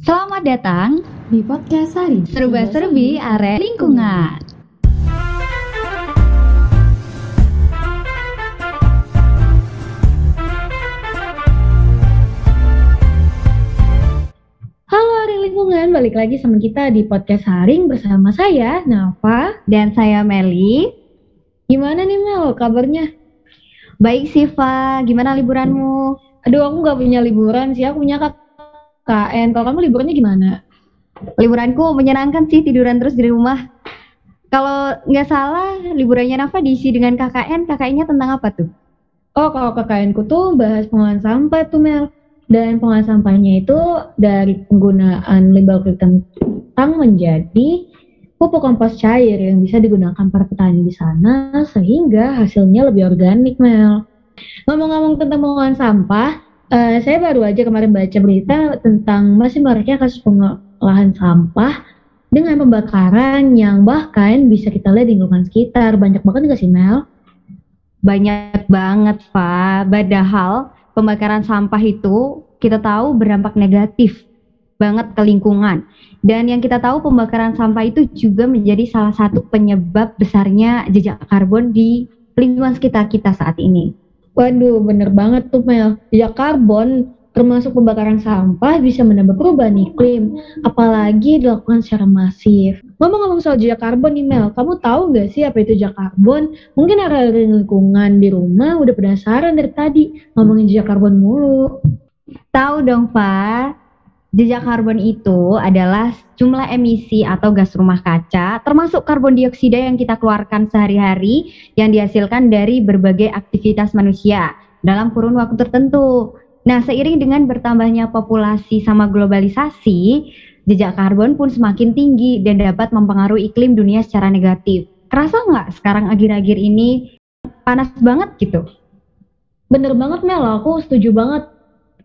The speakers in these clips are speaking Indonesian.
Selamat datang di podcast Sari Serba-serbi Are Lingkungan. Halo Are Lingkungan, balik lagi sama kita di podcast Haring bersama saya, Nafa. Dan saya Meli. Gimana nih Mel, kabarnya? Baik Siva, gimana liburanmu? Aduh, aku nggak punya liburan sih, aku punya KKN. Kalau kamu liburannya gimana? Liburanku menyenangkan sih, tiduran terus di rumah. Kalau nggak salah, liburannya Nafa diisi dengan KKN. KKN-nya tentang apa tuh? Oh, kalau KKN ku tuh bahas pengolahan sampah tuh Mel. Dan pengolahan sampahnya itu dari penggunaan limbah kentang menjadi pupuk kompos cair yang bisa digunakan para petani di sana sehingga hasilnya lebih organik Mel. Ngomong-ngomong tentang pengolahan sampah, uh, saya baru aja kemarin baca berita tentang masih maraknya kasus pengolahan sampah dengan pembakaran yang bahkan bisa kita lihat di lingkungan sekitar. Banyak banget nggak sih Mel? Banyak banget, Pak. Padahal pembakaran sampah itu kita tahu berdampak negatif banget ke lingkungan. Dan yang kita tahu pembakaran sampah itu juga menjadi salah satu penyebab besarnya jejak karbon di lingkungan sekitar kita saat ini. Waduh, bener banget tuh Mel. Jejak karbon termasuk pembakaran sampah bisa menambah perubahan iklim, apalagi dilakukan secara masif. Ngomong-ngomong soal jejak karbon nih Mel, kamu tahu nggak sih apa itu jejak karbon? Mungkin area lingkungan di rumah udah penasaran dari tadi ngomongin jejak karbon mulu. Tahu dong, Pak. Jejak karbon itu adalah jumlah emisi atau gas rumah kaca, termasuk karbon dioksida yang kita keluarkan sehari-hari yang dihasilkan dari berbagai aktivitas manusia dalam kurun waktu tertentu. Nah, seiring dengan bertambahnya populasi sama globalisasi, jejak karbon pun semakin tinggi dan dapat mempengaruhi iklim dunia secara negatif. Kerasa nggak sekarang akhir-akhir ini panas banget gitu? Bener banget Mel, aku setuju banget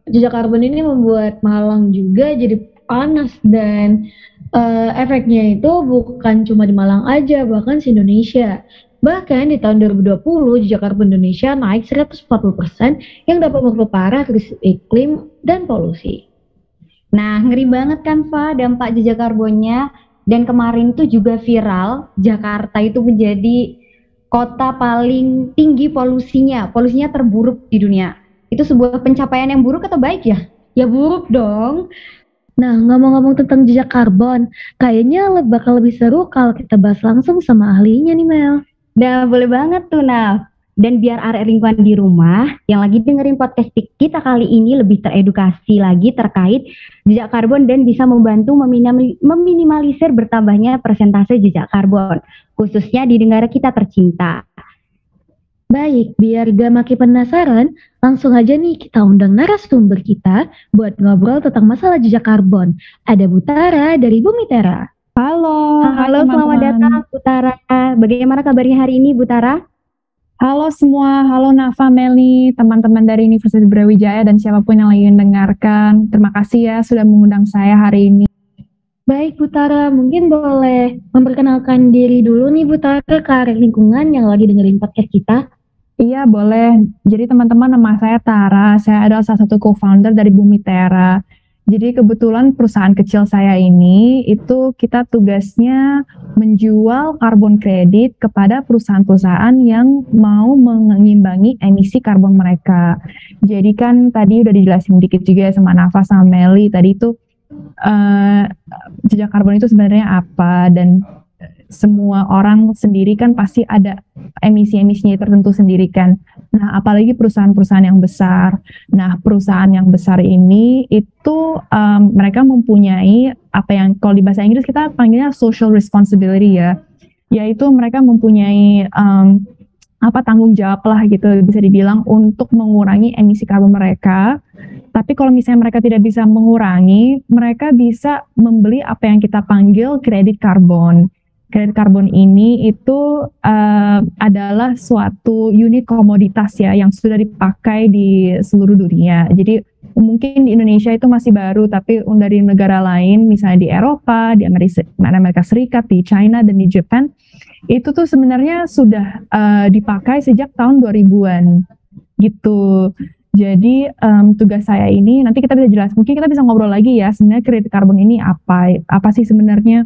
jejak karbon ini membuat Malang juga jadi panas dan uh, efeknya itu bukan cuma di Malang aja, bahkan di Indonesia. Bahkan di tahun 2020 jejak karbon Indonesia naik 140% yang dapat memperparah krisis iklim dan polusi. Nah, ngeri banget kan, Fa, dampak jejak karbonnya. Dan kemarin tuh juga viral, Jakarta itu menjadi kota paling tinggi polusinya, polusinya terburuk di dunia itu sebuah pencapaian yang buruk atau baik ya? Ya buruk dong. Nah, ngomong-ngomong tentang jejak karbon, kayaknya bakal lebih seru kalau kita bahas langsung sama ahlinya nih Mel. Nah, boleh banget tuh, Nah. Dan biar area lingkungan di rumah yang lagi dengerin podcast kita kali ini lebih teredukasi lagi terkait jejak karbon dan bisa membantu meminimalisir bertambahnya persentase jejak karbon, khususnya di negara kita tercinta. Baik, biar gak makin penasaran, langsung aja nih kita undang narasumber kita buat ngobrol tentang masalah jejak karbon. Ada Butara dari Bumi Tera. Halo, halo teman -teman. selamat datang Butara. Bagaimana kabarnya hari ini Butara? Halo semua, halo Nafa, Meli, teman-teman dari Universitas Brawijaya dan siapa pun yang lagi mendengarkan. Terima kasih ya sudah mengundang saya hari ini. Baik Butara, mungkin boleh memperkenalkan diri dulu nih Butara ke area lingkungan yang lagi dengerin podcast kita. Iya, boleh. Jadi teman-teman nama saya Tara, saya adalah salah satu co-founder dari Bumi Tera. Jadi kebetulan perusahaan kecil saya ini itu kita tugasnya menjual karbon kredit kepada perusahaan-perusahaan yang mau mengimbangi emisi karbon mereka. Jadi kan tadi udah dijelasin dikit juga sama Nafa sama Meli tadi itu uh, jejak karbon itu sebenarnya apa dan semua orang sendiri kan pasti ada emisi-emisinya tertentu sendiri kan. Nah, apalagi perusahaan-perusahaan yang besar. Nah, perusahaan yang besar ini itu um, mereka mempunyai apa yang kalau di bahasa Inggris kita panggilnya social responsibility ya, yaitu mereka mempunyai um, apa tanggung jawab lah gitu bisa dibilang untuk mengurangi emisi karbon mereka. Tapi kalau misalnya mereka tidak bisa mengurangi, mereka bisa membeli apa yang kita panggil kredit karbon kredit karbon ini itu uh, adalah suatu unit komoditas ya yang sudah dipakai di seluruh dunia. Jadi mungkin di Indonesia itu masih baru, tapi dari negara lain, misalnya di Eropa, di Amerika, Amerika Serikat, di China dan di Jepang, itu tuh sebenarnya sudah uh, dipakai sejak tahun 2000-an gitu. Jadi um, tugas saya ini nanti kita bisa jelas, mungkin kita bisa ngobrol lagi ya sebenarnya kredit karbon ini apa, apa sih sebenarnya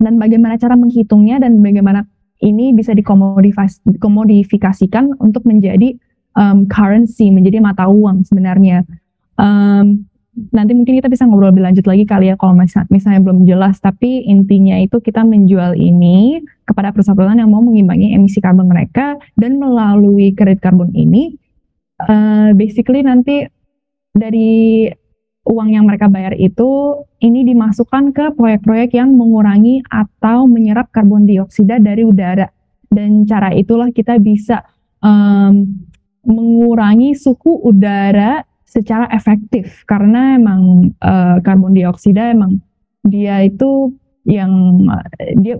dan bagaimana cara menghitungnya dan bagaimana ini bisa dikomodifikasikan untuk menjadi um, currency, menjadi mata uang sebenarnya. Um, nanti mungkin kita bisa ngobrol lebih lanjut lagi kali ya kalau misalnya, misalnya belum jelas, tapi intinya itu kita menjual ini kepada perusahaan-perusahaan yang mau mengimbangi emisi karbon mereka dan melalui kredit karbon ini, uh, basically nanti dari uang yang mereka bayar itu ini dimasukkan ke proyek-proyek yang mengurangi atau menyerap karbon dioksida dari udara. Dan cara itulah kita bisa um, mengurangi suhu udara secara efektif. Karena emang uh, karbon dioksida emang dia itu yang dia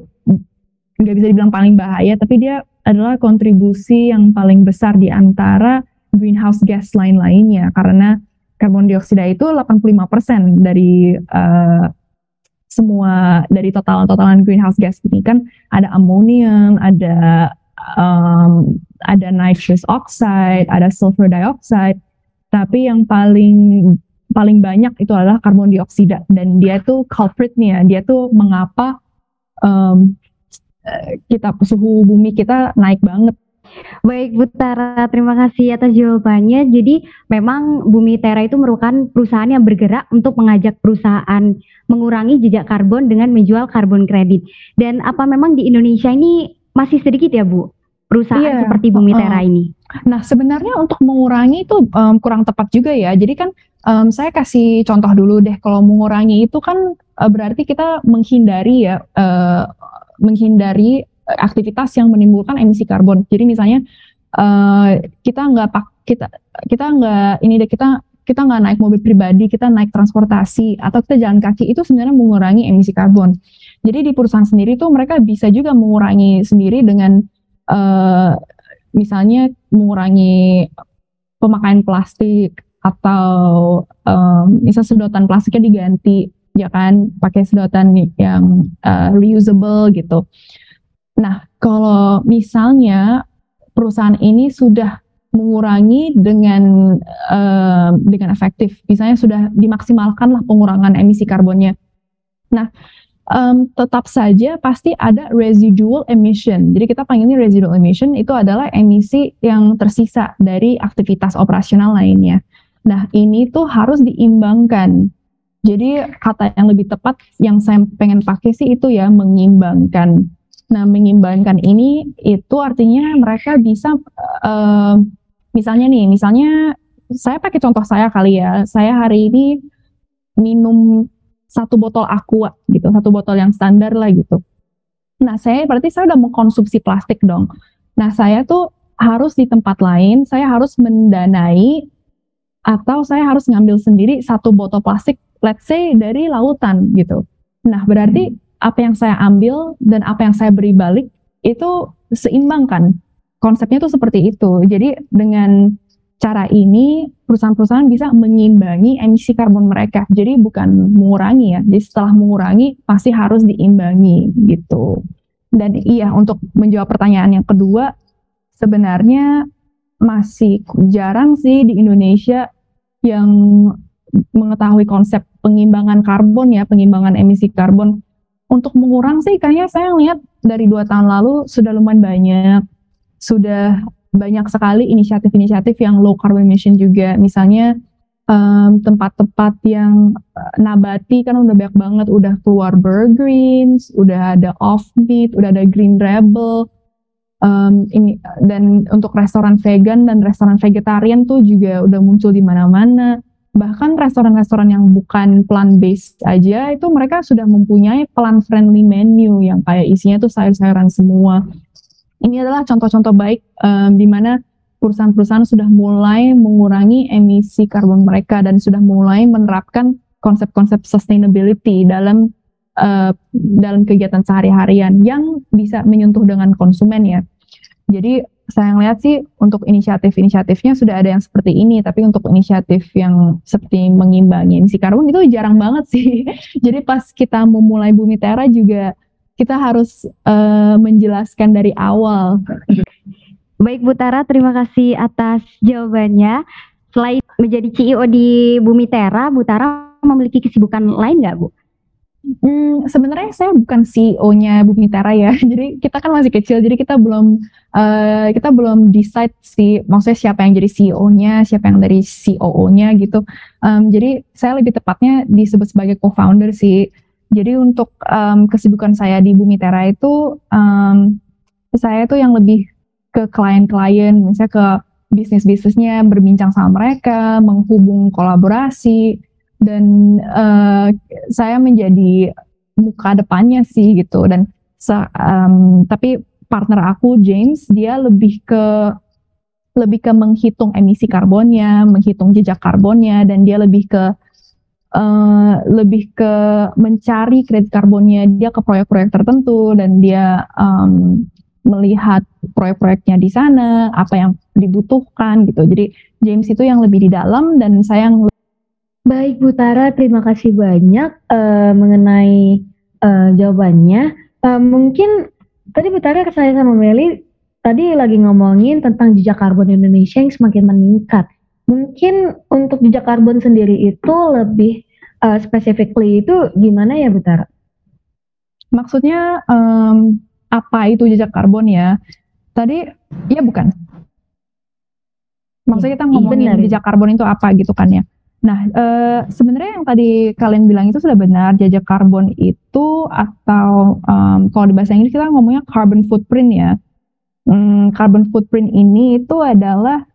nggak bisa dibilang paling bahaya tapi dia adalah kontribusi yang paling besar di antara greenhouse gas lain-lainnya karena karbon dioksida itu 85% dari uh, semua dari total totalan greenhouse gas ini. Kan ada amonium, ada um, ada nitrous oxide, ada sulfur dioxide, tapi yang paling paling banyak itu adalah karbon dioksida. Dan dia tuh culpritnya, dia tuh mengapa um, kita suhu bumi kita naik banget Baik Bu Tara, terima kasih atas jawabannya. Jadi memang Bumi Tera itu merupakan perusahaan yang bergerak untuk mengajak perusahaan mengurangi jejak karbon dengan menjual karbon kredit. Dan apa memang di Indonesia ini masih sedikit ya Bu? Perusahaan iya, seperti Bumi Tera uh, ini. Nah sebenarnya untuk mengurangi itu um, kurang tepat juga ya. Jadi kan um, saya kasih contoh dulu deh. Kalau mengurangi itu kan uh, berarti kita menghindari ya, uh, menghindari aktivitas yang menimbulkan emisi karbon. Jadi misalnya uh, kita nggak pak kita kita nggak ini deh kita kita nggak naik mobil pribadi, kita naik transportasi atau kita jalan kaki itu sebenarnya mengurangi emisi karbon. Jadi di perusahaan sendiri tuh mereka bisa juga mengurangi sendiri dengan uh, misalnya mengurangi pemakaian plastik atau um, misal sedotan plastiknya diganti ya kan pakai sedotan yang uh, reusable gitu. Nah, kalau misalnya perusahaan ini sudah mengurangi dengan uh, dengan efektif, misalnya sudah dimaksimalkan lah pengurangan emisi karbonnya. Nah, um, tetap saja pasti ada residual emission. Jadi kita panggilnya residual emission itu adalah emisi yang tersisa dari aktivitas operasional lainnya. Nah, ini tuh harus diimbangkan. Jadi kata yang lebih tepat yang saya pengen pakai sih itu ya mengimbangkan Nah, mengimbangkan ini itu artinya mereka bisa uh, misalnya nih, misalnya saya pakai contoh saya kali ya. Saya hari ini minum satu botol aqua gitu, satu botol yang standar lah gitu. Nah, saya berarti saya udah mengkonsumsi plastik dong. Nah, saya tuh harus di tempat lain, saya harus mendanai atau saya harus ngambil sendiri satu botol plastik, let's say dari lautan gitu. Nah, berarti apa yang saya ambil dan apa yang saya beri balik itu seimbang kan? Konsepnya tuh seperti itu. Jadi dengan cara ini perusahaan-perusahaan bisa mengimbangi emisi karbon mereka. Jadi bukan mengurangi ya jadi setelah mengurangi pasti harus diimbangi gitu. Dan iya untuk menjawab pertanyaan yang kedua sebenarnya masih jarang sih di Indonesia yang mengetahui konsep pengimbangan karbon ya pengimbangan emisi karbon untuk mengurang sih kayaknya saya lihat dari dua tahun lalu sudah lumayan banyak, sudah banyak sekali inisiatif-inisiatif yang low carbon emission juga. Misalnya tempat-tempat um, yang uh, nabati kan udah banyak banget, udah keluar Burgreens, udah ada Offbeat, udah ada Green Rebel. Um, ini dan untuk restoran vegan dan restoran vegetarian tuh juga udah muncul di mana-mana bahkan restoran-restoran yang bukan plant based aja itu mereka sudah mempunyai plant friendly menu yang kayak isinya tuh sayur-sayuran semua. Ini adalah contoh-contoh baik um, di mana perusahaan-perusahaan sudah mulai mengurangi emisi karbon mereka dan sudah mulai menerapkan konsep-konsep sustainability dalam uh, dalam kegiatan sehari-harian yang bisa menyentuh dengan konsumen ya. Jadi saya lihat sih untuk inisiatif-inisiatifnya sudah ada yang seperti ini, tapi untuk inisiatif yang seperti mengimbangi emisi karbon itu jarang banget sih. Jadi pas kita memulai Bumi Tera juga kita harus uh, menjelaskan dari awal. Baik Bu Tara, terima kasih atas jawabannya. Selain menjadi CEO di Bumi Tera, Bu Tara memiliki kesibukan lain nggak Bu? Hmm, sebenarnya saya bukan CEO-nya Bumi Tera ya. Jadi kita kan masih kecil, jadi kita belum uh, kita belum decide sih, maksudnya siapa yang jadi CEO-nya, siapa yang dari COO-nya gitu. Um, jadi saya lebih tepatnya disebut sebagai co-founder sih. Jadi untuk um, kesibukan saya di Bumi Tera itu, um, saya tuh yang lebih ke klien-klien, misalnya ke bisnis-bisnisnya, berbincang sama mereka, menghubung kolaborasi dan uh, saya menjadi muka depannya sih gitu. Dan um, tapi partner aku James dia lebih ke lebih ke menghitung emisi karbonnya, menghitung jejak karbonnya dan dia lebih ke uh, lebih ke mencari kredit karbonnya. Dia ke proyek-proyek tertentu dan dia um, melihat proyek-proyeknya di sana apa yang dibutuhkan gitu. Jadi James itu yang lebih di dalam dan saya yang Baik Bu Tara, terima kasih banyak uh, mengenai uh, jawabannya. Uh, mungkin tadi Bu Tara saya sama Meli tadi lagi ngomongin tentang jejak karbon Indonesia yang semakin meningkat. Mungkin untuk jejak karbon sendiri itu lebih uh, specifically itu gimana ya Bu Tara? Maksudnya um, apa itu jejak karbon ya? Tadi ya bukan. Maksudnya kita ngomongin Benar, jejak karbon itu apa gitu kan ya? Nah, e, sebenarnya yang tadi kalian bilang itu sudah benar. Jejak karbon itu atau um, kalau di bahasa Inggris kita ngomongnya carbon footprint ya. Hmm, carbon footprint ini itu adalah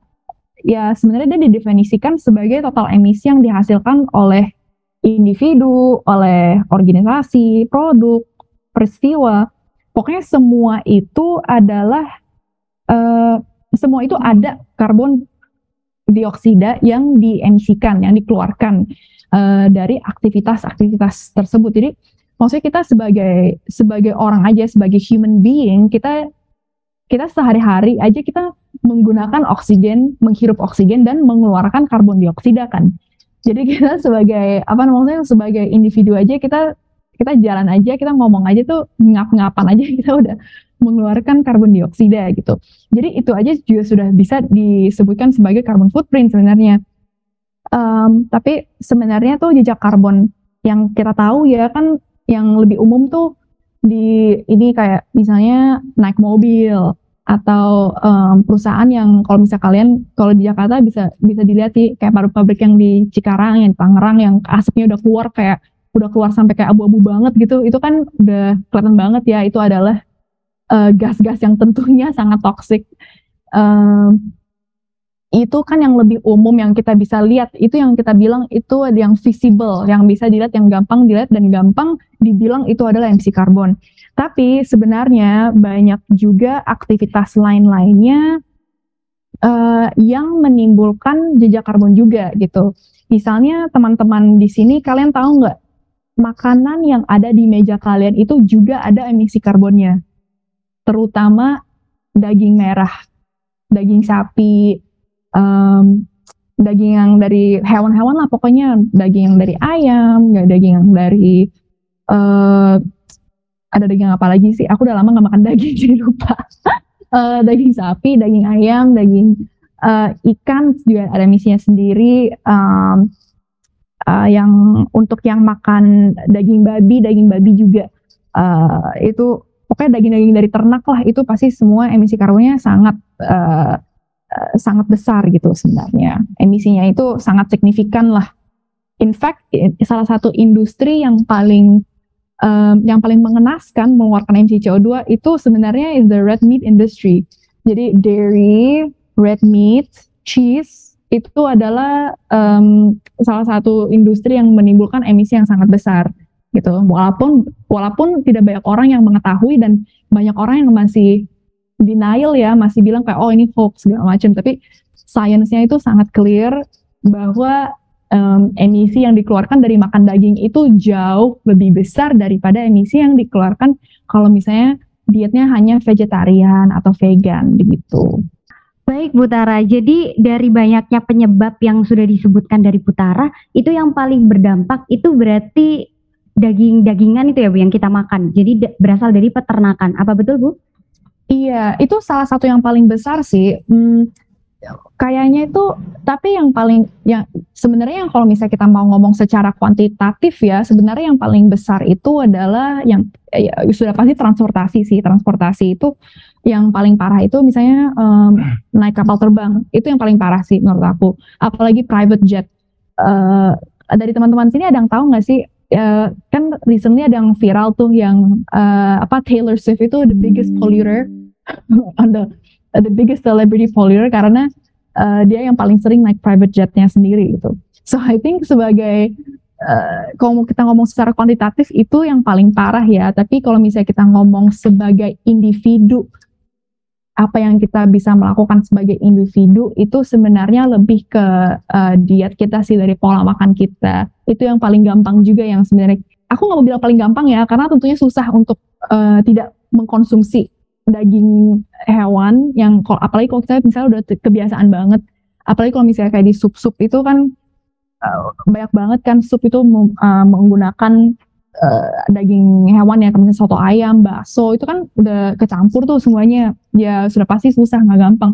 ya sebenarnya dia didefinisikan sebagai total emisi yang dihasilkan oleh individu, oleh organisasi, produk, peristiwa. Pokoknya semua itu adalah uh, semua itu ada karbon dioksida yang diemisikan, yang dikeluarkan uh, dari aktivitas-aktivitas tersebut. Jadi maksudnya kita sebagai sebagai orang aja, sebagai human being, kita kita sehari-hari aja kita menggunakan oksigen, menghirup oksigen dan mengeluarkan karbon dioksida kan. Jadi kita sebagai apa namanya sebagai individu aja kita kita jalan aja, kita ngomong aja tuh ngap-ngapan aja kita udah mengeluarkan karbon dioksida gitu. Jadi itu aja juga sudah bisa disebutkan sebagai carbon footprint sebenarnya. Um, tapi sebenarnya tuh jejak karbon yang kita tahu ya kan yang lebih umum tuh di ini kayak misalnya naik mobil atau um, perusahaan yang kalau misal kalian kalau di Jakarta bisa bisa dilihat sih kayak pabrik-pabrik yang di Cikarang yang Tangerang yang asapnya udah keluar kayak udah keluar sampai kayak abu-abu banget gitu itu kan udah kelihatan banget ya itu adalah Eh, gas-gas uh, yang tentunya sangat toksik uh, itu kan yang lebih umum yang kita bisa lihat. Itu yang kita bilang itu yang visible yang bisa dilihat yang gampang dilihat dan gampang dibilang itu adalah emisi karbon. Tapi sebenarnya banyak juga aktivitas lain-lainnya uh, yang menimbulkan jejak karbon juga gitu. Misalnya teman-teman di sini kalian tahu nggak makanan yang ada di meja kalian itu juga ada emisi karbonnya terutama daging merah, daging sapi, um, daging yang dari hewan-hewan lah pokoknya daging yang dari ayam, nggak daging yang dari uh, ada daging apa lagi sih? Aku udah lama nggak makan daging jadi lupa. uh, daging sapi, daging ayam, daging uh, ikan juga ada misinya sendiri. Um, uh, yang untuk yang makan daging babi, daging babi juga. Uh, itu pokoknya daging-daging dari ternak lah itu pasti semua emisi karbonnya sangat uh, uh, sangat besar gitu sebenarnya. Emisinya itu sangat signifikan lah. In fact salah satu industri yang paling um, yang paling mengenaskan mengeluarkan emisi CO2 itu sebenarnya is the red meat industry. Jadi dairy red meat cheese itu adalah um, salah satu industri yang menimbulkan emisi yang sangat besar gitu walaupun walaupun tidak banyak orang yang mengetahui dan banyak orang yang masih denial ya masih bilang kayak oh ini hoax segala macam tapi sainsnya itu sangat clear bahwa um, emisi yang dikeluarkan dari makan daging itu jauh lebih besar daripada emisi yang dikeluarkan kalau misalnya dietnya hanya vegetarian atau vegan begitu. Baik Bu Tara, jadi dari banyaknya penyebab yang sudah disebutkan dari Putara, itu yang paling berdampak itu berarti daging-dagingan itu ya Bu yang kita makan. Jadi berasal dari peternakan. Apa betul Bu? Iya, itu salah satu yang paling besar sih. Hmm, kayaknya itu tapi yang paling yang sebenarnya yang kalau misalnya kita mau ngomong secara kuantitatif ya sebenarnya yang paling besar itu adalah yang ya, sudah pasti transportasi sih transportasi itu yang paling parah itu misalnya um, naik kapal terbang itu yang paling parah sih menurut aku apalagi private jet uh, dari teman-teman sini ada yang tahu nggak sih uh, kan recently ada yang viral tuh yang uh, apa Taylor Swift itu the biggest polluter on the the biggest celebrity polluter karena uh, dia yang paling sering naik private jetnya sendiri gitu. So I think sebagai uh, kalau kita ngomong secara kuantitatif itu yang paling parah ya. Tapi kalau misalnya kita ngomong sebagai individu apa yang kita bisa melakukan sebagai individu itu sebenarnya lebih ke uh, diet kita sih dari pola makan kita. Itu yang paling gampang juga yang sebenarnya aku nggak mau bilang paling gampang ya karena tentunya susah untuk uh, tidak mengkonsumsi daging hewan yang kalau apalagi kalau kita misalnya udah kebiasaan banget. Apalagi kalau misalnya kayak di sup-sup itu kan uh, banyak banget kan sup itu uh, menggunakan uh, daging hewan ya misalnya soto ayam bakso itu kan udah kecampur tuh semuanya ya sudah pasti susah nggak gampang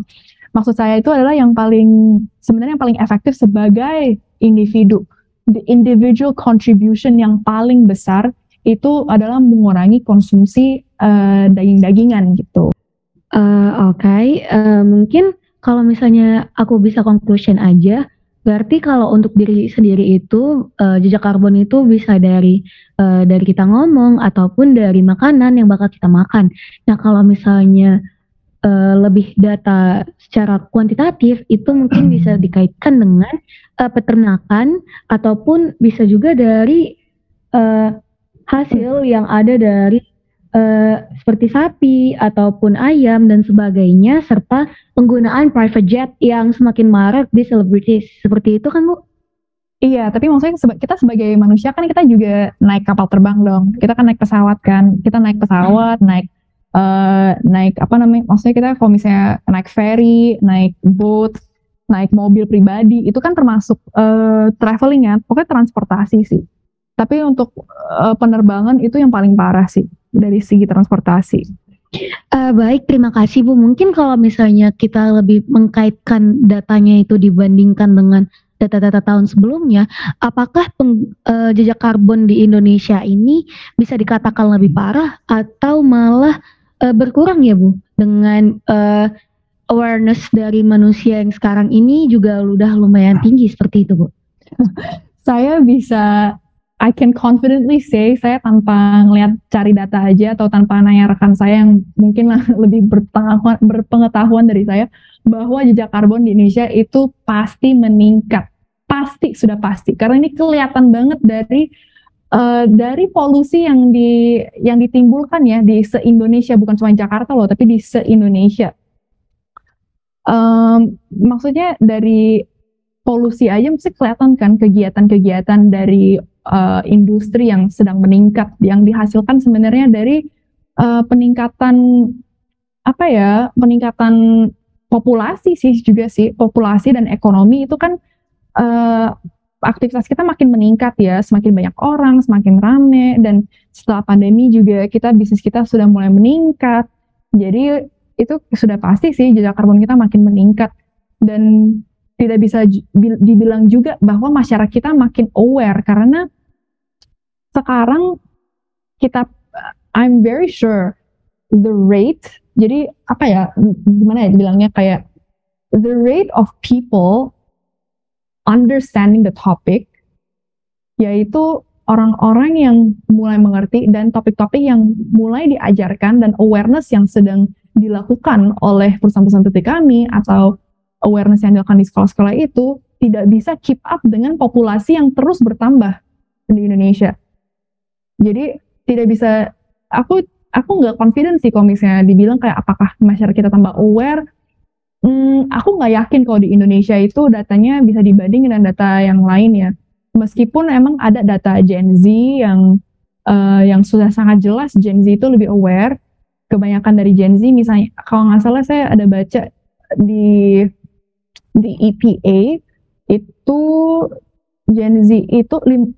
maksud saya itu adalah yang paling sebenarnya yang paling efektif sebagai individu the individual contribution yang paling besar itu adalah mengurangi konsumsi uh, daging-dagingan gitu. Uh, Oke, okay. uh, mungkin kalau misalnya aku bisa conclusion aja, berarti kalau untuk diri sendiri itu uh, jejak karbon itu bisa dari uh, dari kita ngomong ataupun dari makanan yang bakal kita makan. Nah kalau misalnya uh, lebih data secara kuantitatif itu mungkin bisa dikaitkan dengan uh, peternakan ataupun bisa juga dari uh, hasil yang ada dari uh, seperti sapi ataupun ayam dan sebagainya serta penggunaan private jet yang semakin marak di selebritis seperti itu kan Bu? Iya, tapi maksudnya kita sebagai manusia kan kita juga naik kapal terbang dong. Kita kan naik pesawat kan. Kita naik pesawat, naik uh, naik apa namanya? Maksudnya kita kalau misalnya naik ferry, naik boat, naik mobil pribadi, itu kan termasuk uh, traveling ya. Pokoknya transportasi sih. Tapi untuk uh, penerbangan itu yang paling parah sih dari segi transportasi. Uh, baik, terima kasih Bu. Mungkin kalau misalnya kita lebih mengkaitkan datanya itu dibandingkan dengan data-data tahun sebelumnya, apakah peng, uh, jejak karbon di Indonesia ini bisa dikatakan lebih parah atau malah uh, berkurang ya Bu? Dengan uh, awareness dari manusia yang sekarang ini juga udah lumayan tinggi seperti itu Bu. Saya bisa I can confidently say saya tanpa ngeliat cari data aja atau tanpa nanya rekan saya yang mungkin lebih berpengetahuan, berpengetahuan dari saya bahwa jejak karbon di Indonesia itu pasti meningkat, pasti sudah pasti. Karena ini kelihatan banget dari uh, dari polusi yang di yang ditimbulkan ya di se Indonesia bukan cuma Jakarta loh tapi di se Indonesia. Um, maksudnya dari polusi aja mesti kelihatan kan kegiatan-kegiatan dari uh, industri yang sedang meningkat yang dihasilkan sebenarnya dari uh, peningkatan apa ya peningkatan populasi sih juga sih populasi dan ekonomi itu kan uh, aktivitas kita makin meningkat ya semakin banyak orang semakin rame dan setelah pandemi juga kita bisnis kita sudah mulai meningkat. Jadi itu sudah pasti sih jejak karbon kita makin meningkat. Dan tidak bisa dibilang juga bahwa masyarakat kita makin aware karena sekarang kita I'm very sure the rate jadi apa ya gimana ya bilangnya kayak the rate of people understanding the topic yaitu orang-orang yang mulai mengerti dan topik-topik yang mulai diajarkan dan awareness yang sedang dilakukan oleh perusahaan-perusahaan seperti kami atau awareness yang dilakukan di sekolah-sekolah itu tidak bisa keep up dengan populasi yang terus bertambah di Indonesia. Jadi tidak bisa aku aku nggak confident sih kalau misalnya dibilang kayak apakah masyarakat kita tambah aware. Hmm, aku nggak yakin kalau di Indonesia itu datanya bisa dibanding dengan data yang lain ya. Meskipun emang ada data Gen Z yang uh, yang sudah sangat jelas Gen Z itu lebih aware. Kebanyakan dari Gen Z misalnya kalau nggak salah saya ada baca di di EPA itu Gen Z itu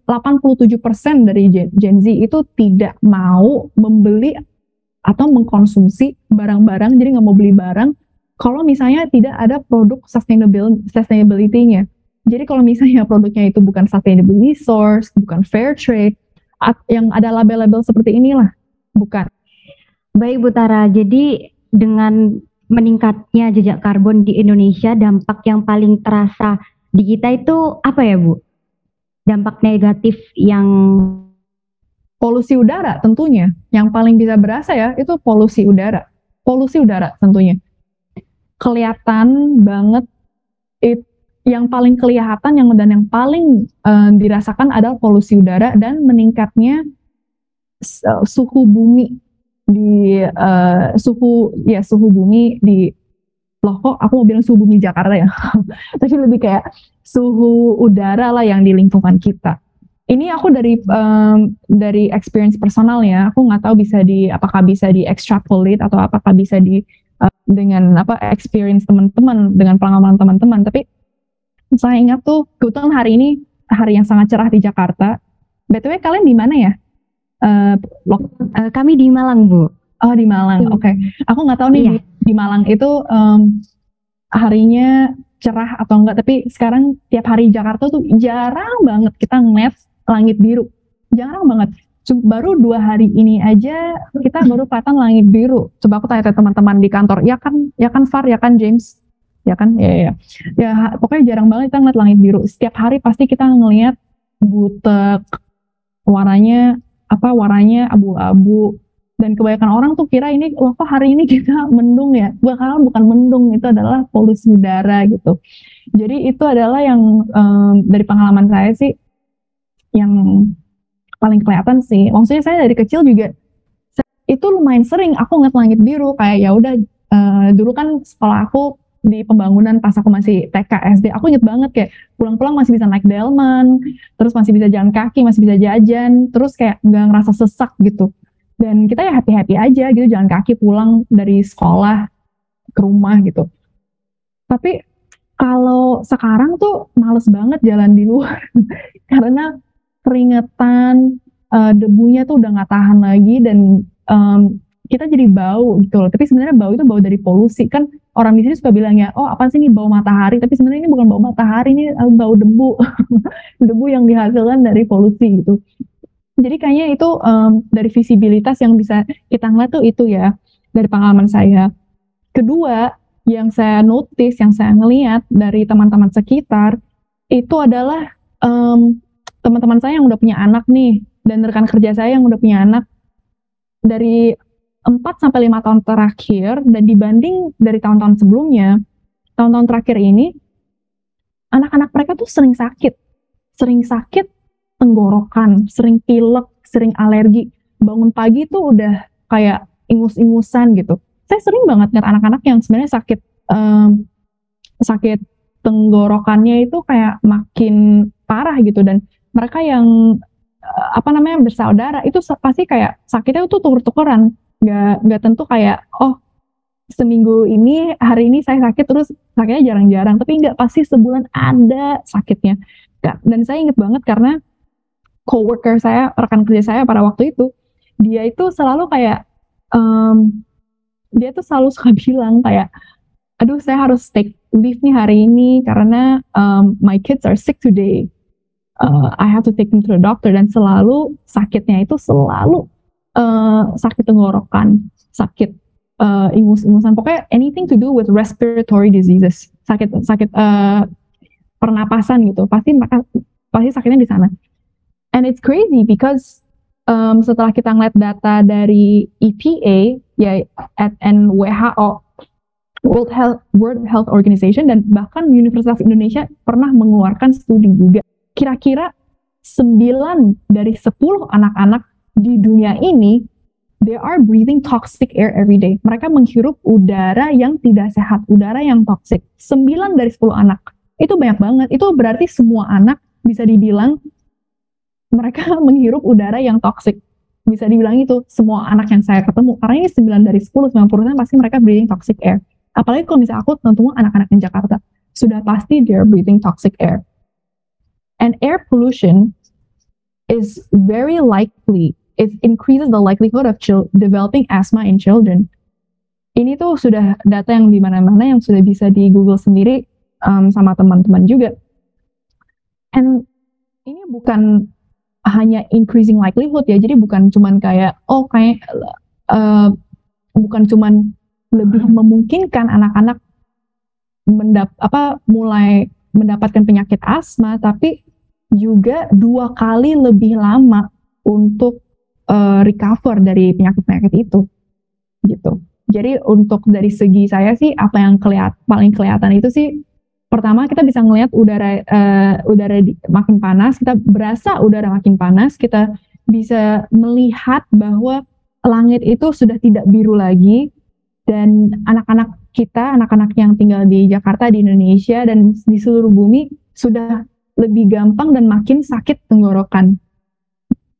87% dari Gen, Z itu tidak mau membeli atau mengkonsumsi barang-barang jadi nggak mau beli barang kalau misalnya tidak ada produk sustainable sustainability-nya. Jadi kalau misalnya produknya itu bukan sustainable source, bukan fair trade, yang ada label-label seperti inilah, bukan. Baik Bu Tara, jadi dengan meningkatnya jejak karbon di Indonesia, dampak yang paling terasa di kita itu apa ya Bu? Dampak negatif yang polusi udara tentunya. Yang paling bisa berasa ya itu polusi udara. Polusi udara tentunya. Kelihatan banget it, yang paling kelihatan yang dan yang paling uh, dirasakan adalah polusi udara dan meningkatnya uh, suhu bumi di uh, suhu ya suhu bumi di loh kok aku mau bilang suhu bumi Jakarta ya? Tapi lebih kayak suhu udara lah yang di lingkungan kita. Ini aku dari um, dari experience personal ya aku nggak tahu bisa di apakah bisa di extrapolate atau apakah bisa di uh, dengan apa experience teman-teman dengan pengalaman teman-teman. Tapi saya ingat tuh kebetulan hari ini hari yang sangat cerah di Jakarta. Btw kalian di mana ya uh, uh, kami di Malang bu oh di Malang oke okay. aku nggak tahu nih iya. di, di Malang itu um, harinya cerah atau enggak tapi sekarang tiap hari Jakarta tuh jarang banget kita ngeliat langit biru. Jarang banget. Baru dua hari ini aja kita baru kelihatan langit biru. Coba aku tanya teman-teman di kantor, ya kan, ya kan Far, ya kan James, ya kan, ya, ya, ya. ya pokoknya jarang banget kita ngeliat langit biru. Setiap hari pasti kita ngeliat butek, warnanya apa, warnanya abu-abu, dan kebanyakan orang tuh kira ini loh kok hari ini kita mendung ya? Bahkan bukan mendung itu adalah polusi udara gitu. Jadi itu adalah yang um, dari pengalaman saya sih yang paling kelihatan sih. Maksudnya saya dari kecil juga itu lumayan sering aku ngeliat langit biru kayak ya udah uh, dulu kan sekolah aku di pembangunan pas aku masih TK SD aku inget banget kayak pulang-pulang masih bisa naik delman terus masih bisa jalan kaki masih bisa jajan terus kayak nggak ngerasa sesak gitu. Dan kita ya happy happy aja gitu jalan kaki pulang dari sekolah ke rumah gitu. Tapi kalau sekarang tuh males banget jalan di luar karena keringetan, uh, debunya tuh udah nggak tahan lagi dan um, kita jadi bau gitu loh. Tapi sebenarnya bau itu bau dari polusi kan orang di sini suka bilang ya, oh apa sih ini bau matahari? Tapi sebenarnya ini bukan bau matahari, ini uh, bau debu, debu yang dihasilkan dari polusi gitu. Jadi kayaknya itu um, dari visibilitas yang bisa kita ngeliat tuh itu ya dari pengalaman saya. Kedua, yang saya notice, yang saya ngeliat dari teman-teman sekitar itu adalah um, teman-teman saya yang udah punya anak nih dan rekan kerja saya yang udah punya anak dari 4 sampai 5 tahun terakhir dan dibanding dari tahun-tahun sebelumnya, tahun-tahun terakhir ini anak-anak mereka tuh sering sakit. Sering sakit tenggorokan, sering pilek, sering alergi. Bangun pagi tuh udah kayak ingus-ingusan gitu. Saya sering banget lihat anak-anak yang sebenarnya sakit um, sakit tenggorokannya itu kayak makin parah gitu dan mereka yang uh, apa namanya bersaudara itu pasti kayak sakitnya itu tuker-tukeran nggak nggak tentu kayak oh seminggu ini hari ini saya sakit terus sakitnya jarang-jarang tapi nggak pasti sebulan ada sakitnya. Dan saya inget banget karena coworker saya rekan kerja saya pada waktu itu dia itu selalu kayak um, dia tuh selalu suka bilang kayak aduh saya harus take leave nih hari ini karena um, my kids are sick today. Uh, I have to take him to the doctor. Dan selalu sakitnya itu selalu uh, sakit tenggorokan, sakit uh, ingus-ingusan, pokoknya anything to do with respiratory diseases, sakit sakit uh, pernapasan gitu, pasti maka pasti sakitnya di sana. And it's crazy because um, setelah kita ngeliat data dari EPA ya at and WHO World Health World Health Organization dan bahkan Universitas Indonesia pernah mengeluarkan studi juga. Kira-kira 9 dari 10 anak-anak di dunia ini they are breathing toxic air every day. Mereka menghirup udara yang tidak sehat, udara yang toxic. 9 dari 10 anak. Itu banyak banget. Itu berarti semua anak bisa dibilang mereka menghirup udara yang toxic. Bisa dibilang itu semua anak yang saya ketemu. Karena ini 9 dari 10, 90% pasti mereka breathing toxic air. Apalagi kalau misalnya aku ketemu anak-anak di Jakarta. Sudah pasti they're breathing toxic air. And air pollution is very likely, it increases the likelihood of developing asthma in children. ini tuh sudah data yang di mana-mana yang sudah bisa di Google sendiri um, sama teman-teman juga. And ini bukan hanya increasing likelihood ya, jadi bukan cuman kayak oh kayak uh, bukan cuman lebih memungkinkan anak-anak mendap apa mulai mendapatkan penyakit asma, tapi juga dua kali lebih lama untuk uh, recover dari penyakit-penyakit itu, gitu. Jadi untuk dari segi saya sih apa yang kelihat paling kelihatan itu sih pertama kita bisa ngelihat udara uh, udara di, makin panas, kita berasa udara makin panas, kita bisa melihat bahwa langit itu sudah tidak biru lagi dan anak-anak kita, anak-anak yang tinggal di Jakarta, di Indonesia dan di seluruh bumi sudah lebih gampang dan makin sakit tenggorokan.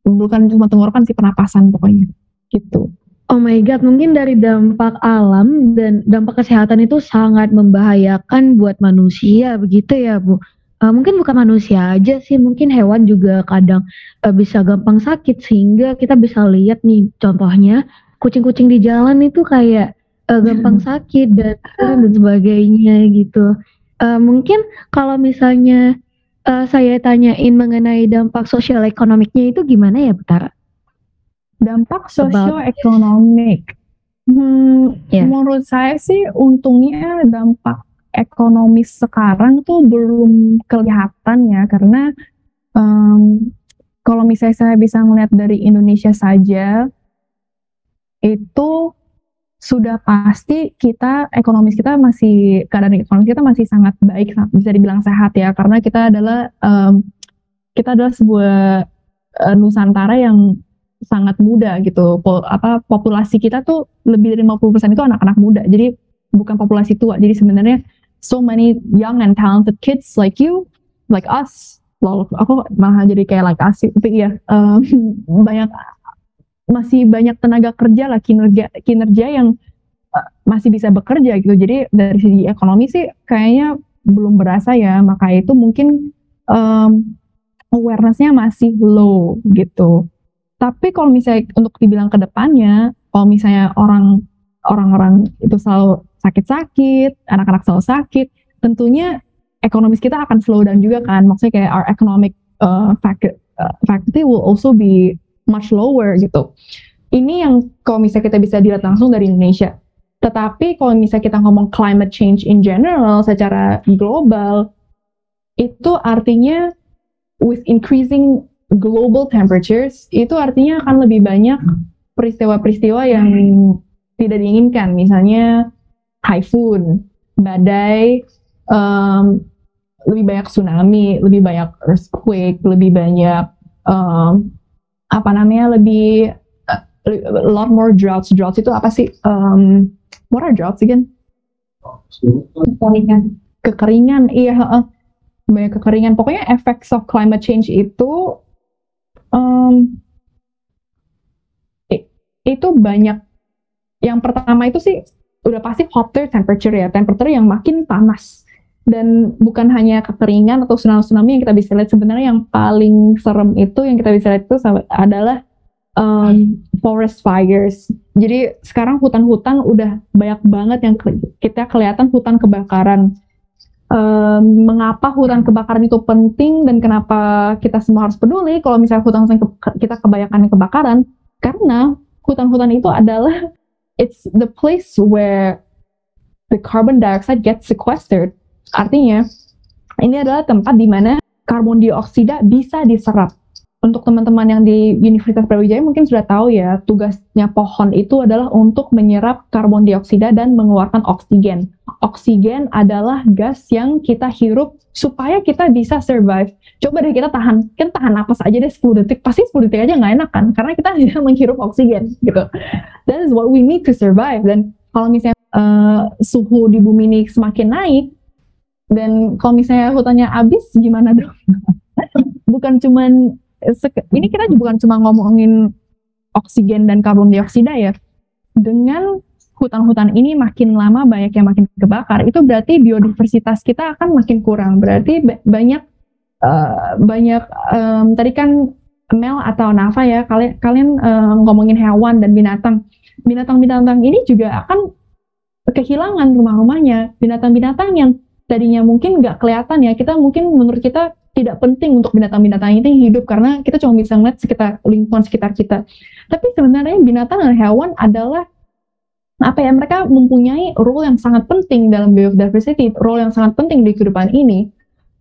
Bukan cuma tenggorokan sih pernapasan pokoknya. Gitu. Oh my god, mungkin dari dampak alam dan dampak kesehatan itu sangat membahayakan buat manusia begitu ya, Bu. Uh, mungkin bukan manusia aja sih, mungkin hewan juga kadang uh, bisa gampang sakit sehingga kita bisa lihat nih contohnya kucing-kucing di jalan itu kayak uh, gampang sakit dan dan sebagainya gitu. Uh, mungkin kalau misalnya uh, saya tanyain mengenai dampak sosial ekonomiknya itu gimana ya, Betara? Dampak sosioekonomik. Hmm, yeah. Menurut saya sih untungnya dampak ekonomis sekarang tuh belum kelihatan ya karena um, kalau misalnya saya bisa melihat dari Indonesia saja itu sudah pasti kita ekonomis kita masih keadaan ekonomi kita masih sangat baik bisa dibilang sehat ya karena kita adalah um, kita adalah sebuah uh, nusantara yang sangat muda gitu. Po, apa populasi kita tuh lebih dari 50% itu anak-anak muda. Jadi bukan populasi tua. Jadi sebenarnya so many young and talented kids like you, like us. Lalu aku malah jadi kayak like us. Tapi iya, um, banyak masih banyak tenaga kerja lah kinerja kinerja yang uh, masih bisa bekerja gitu. Jadi dari segi ekonomi sih kayaknya belum berasa ya. Maka itu mungkin um, awarenessnya masih low gitu. Tapi kalau misalnya untuk dibilang ke depannya, kalau misalnya orang orang-orang itu selalu sakit-sakit, anak-anak selalu sakit, tentunya ekonomis kita akan slow down juga kan. Maksudnya kayak our economic uh, uh faculty will also be much lower gitu. Ini yang kalau misalnya kita bisa dilihat langsung dari Indonesia. Tetapi kalau misalnya kita ngomong climate change in general secara global, itu artinya with increasing global temperatures itu artinya akan lebih banyak peristiwa-peristiwa yang tidak diinginkan, misalnya typhoon, badai, um, lebih banyak tsunami, lebih banyak earthquake, lebih banyak um, apa namanya lebih uh, a lot more droughts. Droughts itu apa sih? Um, what are droughts again? Kekeringan. Kekeringan, iya. Uh, banyak kekeringan. Pokoknya effects of climate change itu um, itu banyak yang pertama itu sih udah pasti hotter temperature ya temperature yang makin panas dan bukan hanya kekeringan atau tsunami-tsunami yang kita bisa lihat sebenarnya yang paling serem itu yang kita bisa lihat itu adalah um, forest fires. Jadi sekarang hutan-hutan udah banyak banget yang kita kelihatan hutan kebakaran. Um, mengapa hutan kebakaran itu penting dan kenapa kita semua harus peduli kalau misalnya hutan-hutan kita kebanyakan kebakaran? Karena hutan-hutan itu adalah it's the place where the carbon dioxide gets sequestered artinya ini adalah tempat di mana karbon dioksida bisa diserap untuk teman-teman yang di Universitas Brawijaya mungkin sudah tahu ya, tugasnya pohon itu adalah untuk menyerap karbon dioksida dan mengeluarkan oksigen. Oksigen adalah gas yang kita hirup supaya kita bisa survive. Coba deh kita tahan, kan tahan napas aja deh 10 detik, pasti 10 detik aja nggak enak kan, karena kita tidak menghirup oksigen gitu. That is what we need to survive. Dan kalau misalnya uh, suhu di bumi ini semakin naik, dan kalau misalnya hutannya habis, gimana dong? Bukan cuman ini kita bukan cuma ngomongin oksigen dan karbon dioksida ya. Dengan hutan-hutan ini makin lama banyak yang makin kebakar, itu berarti biodiversitas kita akan makin kurang. Berarti banyak uh, banyak um, tadi kan Mel atau Nafa ya kalian kalian um, ngomongin hewan dan binatang. Binatang-binatang ini juga akan kehilangan rumah-rumahnya binatang-binatang yang tadinya mungkin nggak kelihatan ya kita mungkin menurut kita tidak penting untuk binatang-binatang ini hidup karena kita cuma bisa ngeliat sekitar lingkungan sekitar kita. Tapi sebenarnya binatang dan hewan adalah apa ya mereka mempunyai role yang sangat penting dalam biodiversity, role yang sangat penting di kehidupan ini.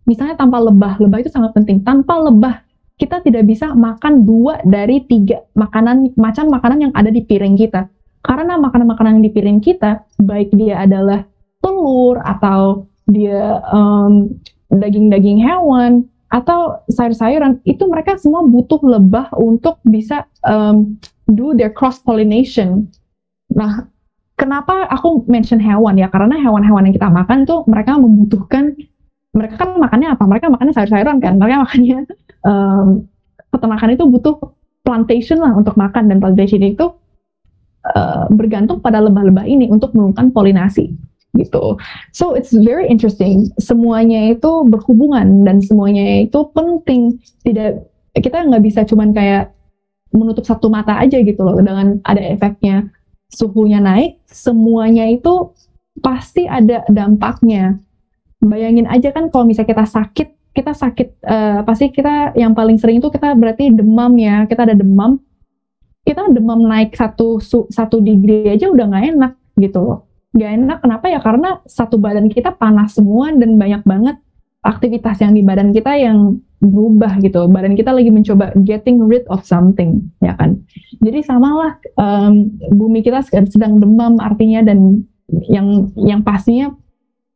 Misalnya tanpa lebah, lebah itu sangat penting. Tanpa lebah kita tidak bisa makan dua dari tiga makanan macam makanan yang ada di piring kita. Karena makanan-makanan yang di piring kita, baik dia adalah telur atau dia um, daging-daging hewan atau sayur-sayuran itu mereka semua butuh lebah untuk bisa um, do their cross pollination. Nah, kenapa aku mention hewan ya? Karena hewan-hewan yang kita makan itu mereka membutuhkan mereka kan makannya apa? Mereka makannya sayur-sayuran kan? Mereka makannya um, peternakan itu butuh plantation lah untuk makan dan plantation itu uh, bergantung pada lebah-lebah ini untuk melakukan polinasi gitu. So it's very interesting. Semuanya itu berhubungan dan semuanya itu penting. Tidak kita nggak bisa cuman kayak menutup satu mata aja gitu loh dengan ada efeknya suhunya naik, semuanya itu pasti ada dampaknya. Bayangin aja kan kalau misalnya kita sakit, kita sakit uh, pasti kita yang paling sering itu kita berarti demam ya, kita ada demam, kita demam naik satu satu degree aja udah nggak enak gitu loh gak enak. Kenapa ya? Karena satu badan kita panas semua dan banyak banget aktivitas yang di badan kita yang berubah gitu. Badan kita lagi mencoba getting rid of something ya kan? Jadi samalah um, bumi kita sedang demam artinya dan yang yang pastinya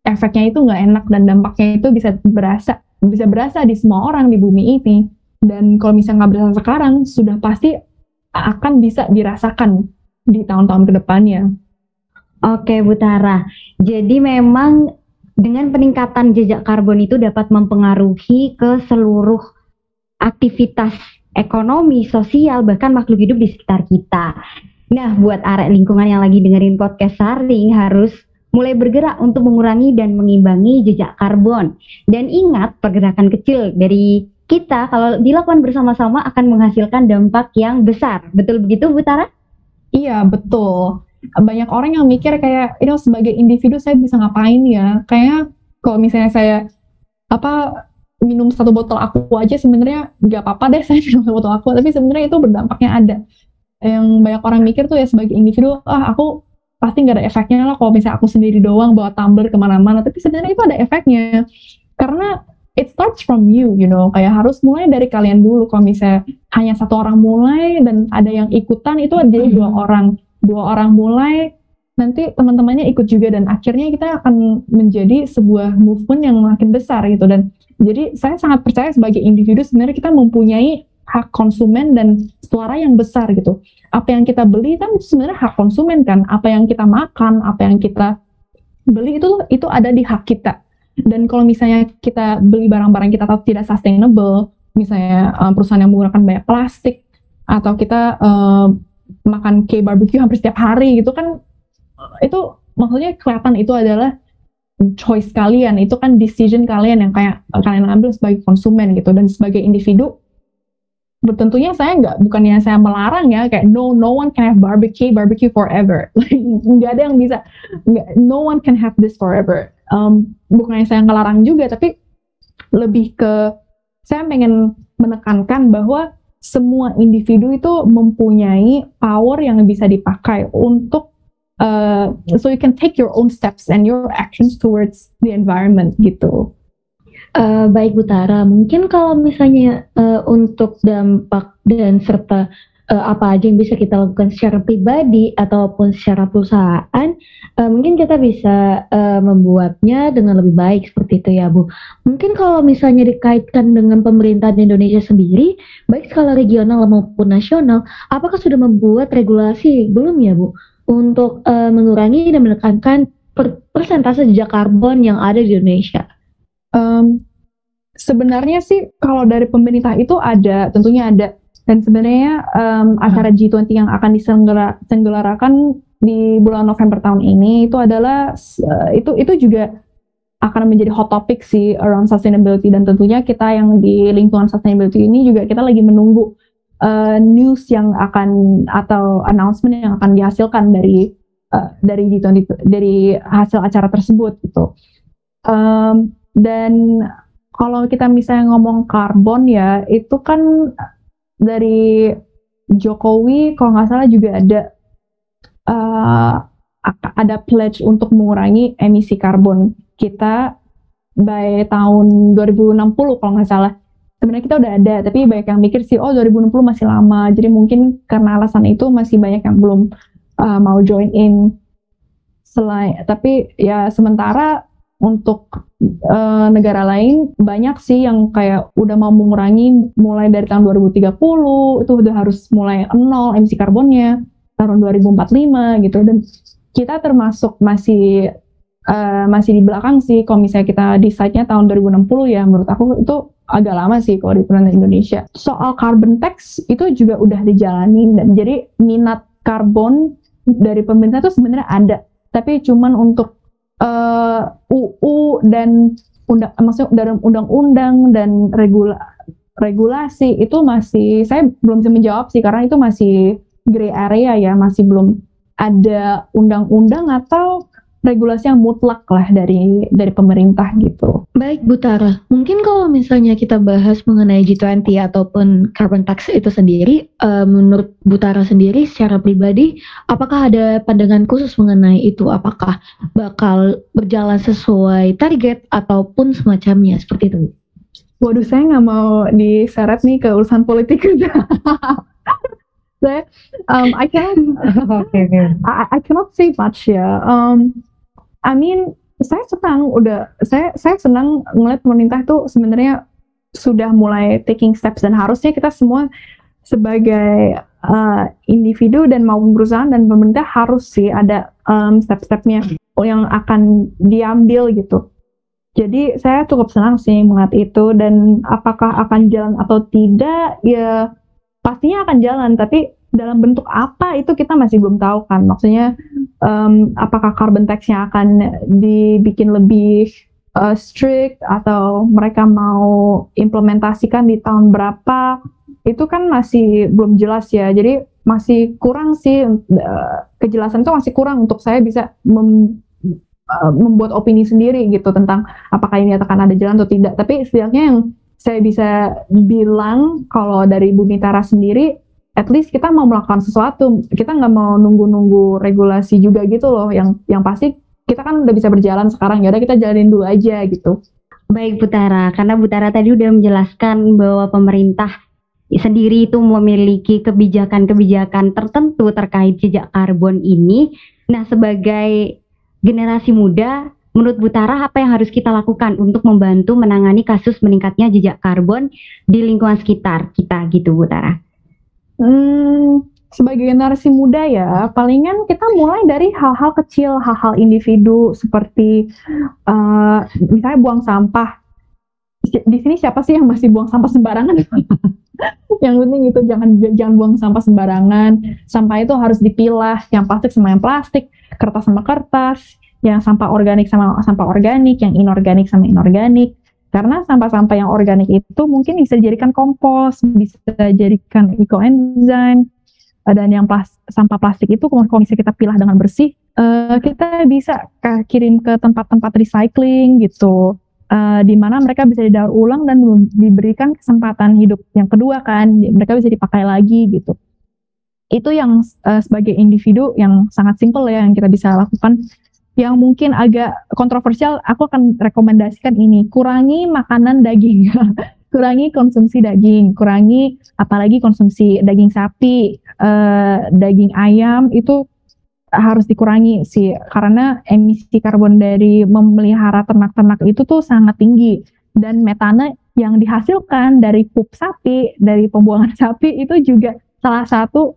efeknya itu nggak enak dan dampaknya itu bisa berasa bisa berasa di semua orang di bumi ini. Dan kalau misalnya nggak berasa sekarang sudah pasti akan bisa dirasakan di tahun-tahun ke depannya Oke, Bu Tara. Jadi memang dengan peningkatan jejak karbon itu dapat mempengaruhi ke seluruh aktivitas ekonomi, sosial, bahkan makhluk hidup di sekitar kita. Nah, buat arek lingkungan yang lagi dengerin podcast Saring harus mulai bergerak untuk mengurangi dan mengimbangi jejak karbon. Dan ingat, pergerakan kecil dari kita kalau dilakukan bersama-sama akan menghasilkan dampak yang besar. Betul begitu, Bu Tara? Iya, betul banyak orang yang mikir kayak itu sebagai individu saya bisa ngapain ya? Kayak kalau misalnya saya apa minum satu botol aku aja sebenarnya nggak apa-apa deh saya minum satu botol aku tapi sebenarnya itu berdampaknya ada. Yang banyak orang mikir tuh ya sebagai individu ah aku pasti nggak ada efeknya lah kalau misalnya aku sendiri doang bawa tumbler ke mana-mana. Tapi sebenarnya itu ada efeknya. Karena it starts from you you know. Kayak harus mulai dari kalian dulu. Kalau misalnya hanya satu orang mulai dan ada yang ikutan itu jadi dua orang dua orang mulai nanti teman-temannya ikut juga dan akhirnya kita akan menjadi sebuah movement yang makin besar gitu. Dan jadi saya sangat percaya sebagai individu sebenarnya kita mempunyai hak konsumen dan suara yang besar gitu. Apa yang kita beli kan sebenarnya hak konsumen kan. Apa yang kita makan apa yang kita beli itu itu ada di hak kita. Dan kalau misalnya kita beli barang-barang kita tahu tidak sustainable misalnya um, perusahaan yang menggunakan banyak plastik atau kita um, makan K barbecue hampir setiap hari gitu kan itu maksudnya kelihatan itu adalah choice kalian itu kan decision kalian yang kayak kalian ambil sebagai konsumen gitu. Dan sebagai individu tentunya saya nggak bukannya saya melarang ya kayak no no one can have barbecue barbecue forever. Nggak ada yang bisa nggak no one can have this forever. Um, bukannya saya ngelarang juga tapi lebih ke saya pengen menekankan bahwa semua individu itu mempunyai power yang bisa dipakai untuk uh, so you can take your own steps and your actions towards the environment gitu. Uh, baik Butara, mungkin kalau misalnya uh, untuk dampak dan serta uh, apa aja yang bisa kita lakukan secara pribadi ataupun secara perusahaan, uh, mungkin kita bisa uh, membuatnya dengan lebih baik seperti itu ya Bu. Mungkin kalau misalnya dikaitkan dengan pemerintahan Indonesia sendiri, baik skala regional maupun nasional, apakah sudah membuat regulasi belum ya Bu untuk uh, mengurangi dan menekankan per persentase jejak karbon yang ada di Indonesia? Um, sebenarnya sih kalau dari pemerintah itu ada, tentunya ada dan sebenarnya um, acara G20 yang akan diselenggarakan di bulan November tahun ini itu adalah uh, itu itu juga akan menjadi hot topic sih around sustainability dan tentunya kita yang di lingkungan sustainability ini juga kita lagi menunggu uh, news yang akan atau announcement yang akan dihasilkan dari uh, dari G20 dari hasil acara tersebut gitu. Um, dan kalau kita misalnya ngomong karbon ya itu kan dari Jokowi kalau nggak salah juga ada uh, ada pledge untuk mengurangi emisi karbon kita by tahun 2060 kalau nggak salah. Sebenarnya kita udah ada, tapi banyak yang mikir sih, oh 2060 masih lama. Jadi mungkin karena alasan itu masih banyak yang belum uh, mau join in. Selain, tapi ya sementara untuk uh, negara lain banyak sih yang kayak udah mau mengurangi mulai dari tahun 2030 itu udah harus mulai nol emisi karbonnya tahun 2045 gitu. Dan kita termasuk masih uh, masih di belakang sih kalau misalnya kita decide-nya tahun 2060 ya menurut aku itu agak lama sih kalau di pemerintah Indonesia. Soal carbon tax itu juga udah dijalanin dan jadi minat karbon dari pemerintah itu sebenarnya ada, tapi cuman untuk uh, eh, UU dan undang maksudnya dalam undang-undang dan regula regulasi itu masih saya belum bisa menjawab sih karena itu masih gray area ya, masih belum ada undang-undang atau regulasi yang mutlak lah dari dari pemerintah gitu. Baik Bu Tara, mungkin kalau misalnya kita bahas mengenai G20 ataupun carbon tax itu sendiri, uh, menurut Bu Tara sendiri secara pribadi, apakah ada pandangan khusus mengenai itu? Apakah bakal berjalan sesuai target ataupun semacamnya seperti itu? Waduh, saya nggak mau diseret nih ke urusan politik saya um, I cannot okay, okay. I, I cannot say much ya. Um, I mean saya senang udah saya saya senang ngeliat pemerintah itu sebenarnya sudah mulai taking steps dan harusnya kita semua sebagai uh, individu dan maupun perusahaan dan pemerintah harus sih ada um, step-stepnya yang akan diambil gitu. Jadi saya cukup senang sih melihat itu dan apakah akan jalan atau tidak ya pastinya akan jalan tapi dalam bentuk apa itu kita masih belum tahu kan. Maksudnya um, apakah carbon tax-nya akan dibikin lebih uh, strict atau mereka mau implementasikan di tahun berapa itu kan masih belum jelas ya. Jadi masih kurang sih uh, kejelasan itu masih kurang untuk saya bisa mem, uh, membuat opini sendiri gitu tentang apakah ini akan ada jalan atau tidak. Tapi setidaknya yang saya bisa bilang kalau dari Bumi Tara sendiri at least kita mau melakukan sesuatu. Kita nggak mau nunggu-nunggu regulasi juga gitu loh. Yang yang pasti kita kan udah bisa berjalan sekarang. Ya udah kita jalanin dulu aja gitu. Baik Butara karena Butara tadi udah menjelaskan bahwa pemerintah sendiri itu memiliki kebijakan-kebijakan tertentu terkait jejak karbon ini. Nah sebagai generasi muda menurut Butara apa yang harus kita lakukan untuk membantu menangani kasus meningkatnya jejak karbon di lingkungan sekitar kita gitu Butara Hmm, sebagai generasi muda ya, palingan kita mulai dari hal-hal kecil, hal-hal individu seperti uh, misalnya buang sampah. Di sini siapa sih yang masih buang sampah sembarangan? yang penting itu jangan jangan buang sampah sembarangan. Sampah itu harus dipilah, yang plastik sama yang plastik, kertas sama kertas, yang sampah organik sama sampah organik, yang inorganik sama inorganik. Karena sampah-sampah yang organik itu mungkin bisa dijadikan kompos, bisa dijadikan ekoenzim, dan yang plas sampah plastik itu kalau misalnya kita pilah dengan bersih, uh, kita bisa kirim ke tempat-tempat recycling gitu, uh, di mana mereka bisa didaur ulang dan diberikan kesempatan hidup yang kedua kan, mereka bisa dipakai lagi gitu. Itu yang uh, sebagai individu yang sangat simpel ya yang kita bisa lakukan yang mungkin agak kontroversial, aku akan rekomendasikan ini. Kurangi makanan daging. kurangi konsumsi daging, kurangi apalagi konsumsi daging sapi, uh, daging ayam itu harus dikurangi sih karena emisi karbon dari memelihara ternak-ternak itu tuh sangat tinggi dan metana yang dihasilkan dari pup sapi, dari pembuangan sapi itu juga salah satu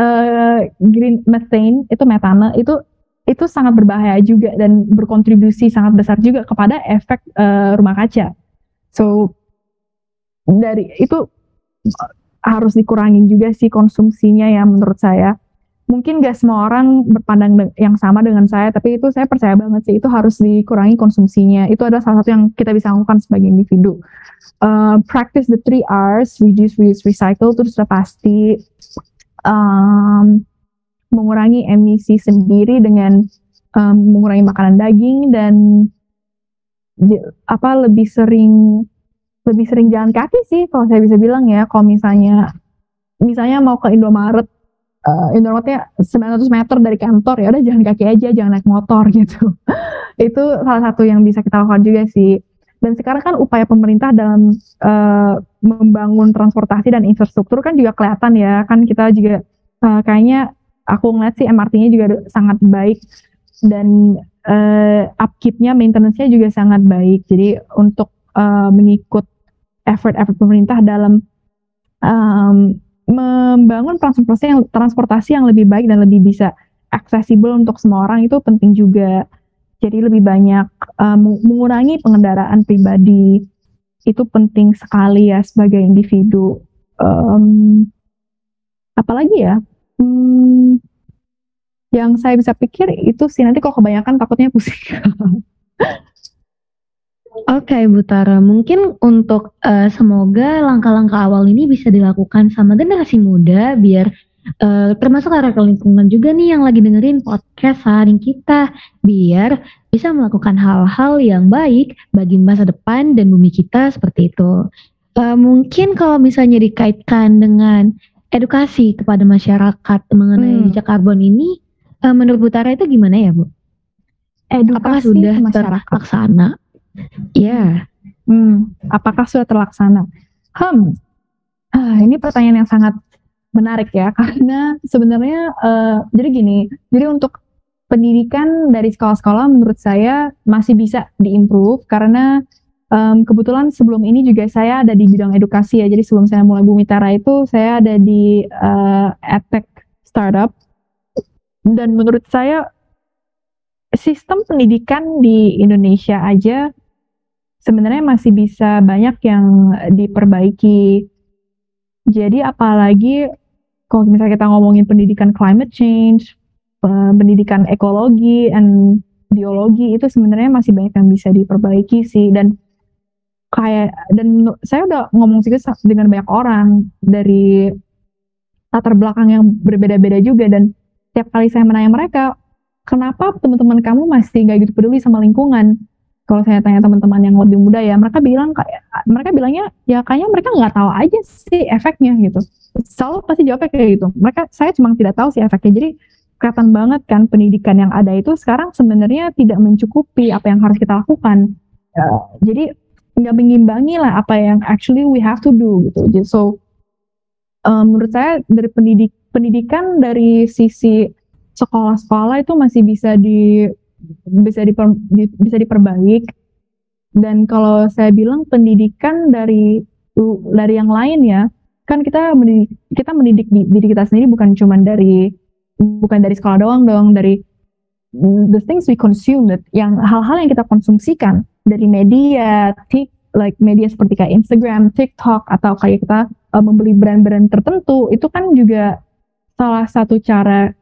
uh, green methane itu metana itu itu sangat berbahaya juga dan berkontribusi sangat besar juga kepada efek uh, rumah kaca. So dari itu harus dikurangin juga sih konsumsinya ya menurut saya. Mungkin gak semua orang berpandang yang sama dengan saya, tapi itu saya percaya banget sih itu harus dikurangi konsumsinya. Itu adalah salah satu yang kita bisa lakukan sebagai individu. Uh, practice the three R's, reduce, reuse, recycle itu sudah pasti. Um, mengurangi emisi sendiri dengan um, mengurangi makanan daging dan apa lebih sering lebih sering jalan kaki sih kalau saya bisa bilang ya. Kalau misalnya misalnya mau ke Indomaret uh, Indomaretnya 900 meter dari kantor ya udah jalan kaki aja jangan naik motor gitu. Itu salah satu yang bisa kita lakukan juga sih. Dan sekarang kan upaya pemerintah dalam uh, membangun transportasi dan infrastruktur kan juga kelihatan ya. Kan kita juga uh, kayaknya aku ngeliat sih MRT-nya juga sangat baik dan uh, upkeep-nya maintenance-nya juga sangat baik jadi untuk uh, mengikut effort-effort pemerintah dalam um, membangun transportasi yang transportasi yang lebih baik dan lebih bisa aksesibel untuk semua orang itu penting juga. Jadi lebih banyak um, mengurangi pengendaraan pribadi itu penting sekali ya sebagai individu. Um, apalagi ya, hmm, yang saya bisa pikir itu sih nanti kalau kebanyakan takutnya pusing. Oke, okay, Bu Tara. Mungkin untuk uh, semoga langkah-langkah awal ini bisa dilakukan sama generasi muda biar uh, termasuk arah lingkungan juga nih yang lagi dengerin podcast hari kita biar bisa melakukan hal-hal yang baik bagi masa depan dan bumi kita seperti itu. Uh, mungkin kalau misalnya dikaitkan dengan edukasi kepada masyarakat mengenai hmm. jejak karbon ini, uh, menurut Bu Tara itu gimana ya, Bu? Edukasi Apakah sudah terlaksana? Ya, hmm, apakah sudah terlaksana? Hmm, ah, ini pertanyaan yang sangat menarik ya, karena sebenarnya uh, jadi gini, jadi untuk pendidikan dari sekolah-sekolah menurut saya masih bisa diimprove karena um, kebetulan sebelum ini juga saya ada di bidang edukasi ya, jadi sebelum saya mulai Bumi Tara itu saya ada di uh, edtech startup. Dan menurut saya sistem pendidikan di Indonesia aja sebenarnya masih bisa banyak yang diperbaiki. Jadi apalagi kalau misalnya kita ngomongin pendidikan climate change, pendidikan ekologi dan biologi itu sebenarnya masih banyak yang bisa diperbaiki sih. Dan kayak dan saya udah ngomong sih dengan banyak orang dari latar belakang yang berbeda-beda juga dan setiap kali saya menanya mereka kenapa teman-teman kamu masih gak gitu peduli sama lingkungan? Kalau saya tanya teman-teman yang lebih muda ya mereka bilang kayak mereka bilangnya ya kayaknya mereka nggak tahu aja sih efeknya gitu. Selalu pasti jawabnya kayak gitu. Mereka saya cuma tidak tahu sih efeknya. Jadi kelihatan banget kan pendidikan yang ada itu sekarang sebenarnya tidak mencukupi apa yang harus kita lakukan. Uh, jadi nggak mengimbangi lah apa yang actually we have to do gitu. Jadi, so um, menurut saya dari pendidik pendidikan dari sisi sekolah-sekolah itu masih bisa di bisa diper, di, bisa diperbaik. Dan kalau saya bilang pendidikan dari dari yang lain ya kan kita mendidik kita mendidik diri kita sendiri bukan cuma dari bukan dari sekolah doang dong dari the things we consume that yang hal-hal yang kita konsumsikan dari media tik like media seperti kayak Instagram, TikTok atau kayak kita uh, membeli brand-brand tertentu itu kan juga salah satu cara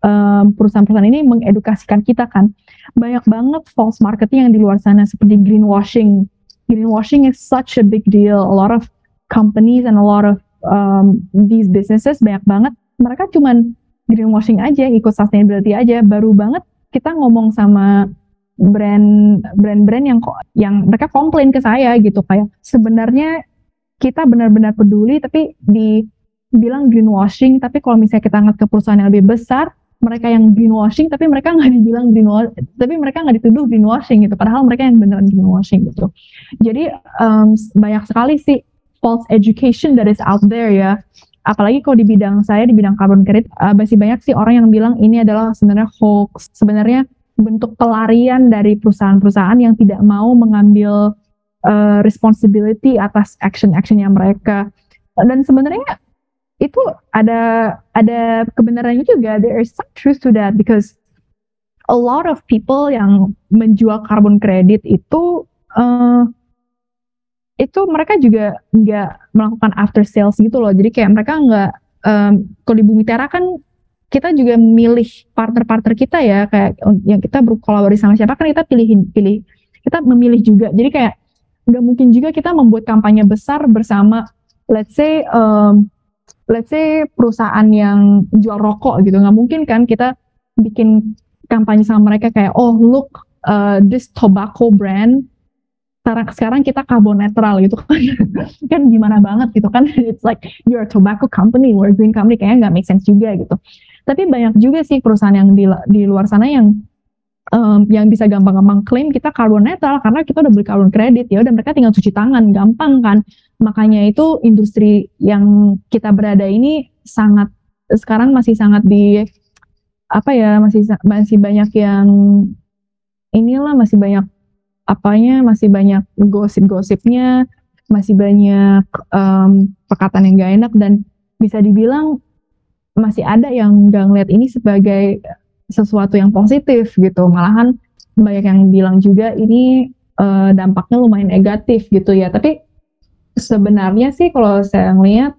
um, perusahaan-perusahaan ini mengedukasikan kita kan. Banyak banget false marketing yang di luar sana seperti greenwashing. Greenwashing is such a big deal. A lot of companies and a lot of um, these businesses banyak banget. Mereka cuman greenwashing aja ikut sustainability aja. Baru banget kita ngomong sama brand brand-brand yang yang mereka komplain ke saya gitu kayak sebenarnya kita benar-benar peduli tapi dibilang greenwashing tapi kalau misalnya kita ngeliat ke perusahaan yang lebih besar mereka yang greenwashing tapi mereka nggak dibilang greenwashing tapi mereka nggak dituduh greenwashing gitu padahal mereka yang beneran greenwashing gitu. Jadi um, banyak sekali sih false education that is out there ya apalagi kalau di bidang saya di bidang carbon credit uh, masih banyak sih orang yang bilang ini adalah sebenarnya hoax. Sebenarnya bentuk pelarian dari perusahaan-perusahaan yang tidak mau mengambil uh, responsibility atas action-actionnya mereka. Dan sebenarnya itu ada ada kebenarannya juga. There is some truth to that because a lot of people yang menjual carbon credit itu uh, itu mereka juga nggak melakukan after sales gitu loh. Jadi kayak mereka nggak um, kalau di Bumi Tera kan kita juga milih partner-partner kita ya kayak yang kita berkolaborasi sama siapa kan kita pilihin pilih kita memilih juga. Jadi kayak nggak mungkin juga kita membuat kampanye besar bersama let's say um, let's say perusahaan yang jual rokok gitu. Nggak mungkin kan kita bikin kampanye sama mereka kayak oh look uh, this tobacco brand sekarang sekarang kita karbon netral gitu kan. Kan gimana banget gitu kan. It's like you're a tobacco company we're a green company kayaknya nggak make sense juga gitu. Tapi banyak juga sih perusahaan yang di di luar sana yang um, yang bisa gampang-gampang klaim kita karbon netral karena kita udah beli karbon kredit. Ya udah mereka tinggal cuci tangan gampang kan. Makanya itu industri yang kita berada ini sangat sekarang masih sangat di apa ya masih masih banyak yang inilah masih banyak apanya masih banyak gosip-gosipnya, masih banyak um, perkataan yang gak enak dan bisa dibilang masih ada yang gak ngeliat ini sebagai sesuatu yang positif gitu. Malahan banyak yang bilang juga ini uh, dampaknya lumayan negatif gitu ya. Tapi sebenarnya sih kalau saya ngeliat,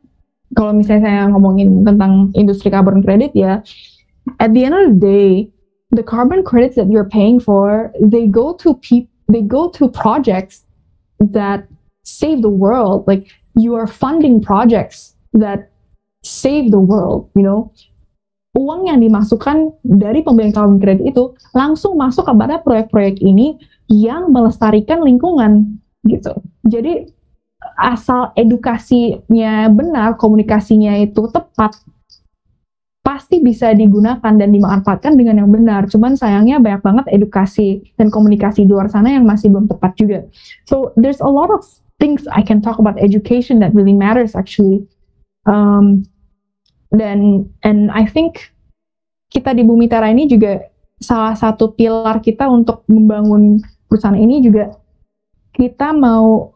kalau misalnya saya ngomongin tentang industri carbon credit ya, at the end of the day, the carbon credits that you're paying for, they go to people they go to projects that save the world. Like you are funding projects that save the world you know. Uang yang dimasukkan dari pembelian carbon credit itu langsung masuk kepada proyek-proyek ini yang melestarikan lingkungan gitu. Jadi asal edukasinya benar komunikasinya itu tepat pasti bisa digunakan dan dimanfaatkan dengan yang benar. Cuman sayangnya banyak banget edukasi dan komunikasi di luar sana yang masih belum tepat juga. So there's a lot of things I can talk about education that really matters actually. Um, dan and I think kita di Bumi Tera ini juga salah satu pilar kita untuk membangun perusahaan ini juga kita mau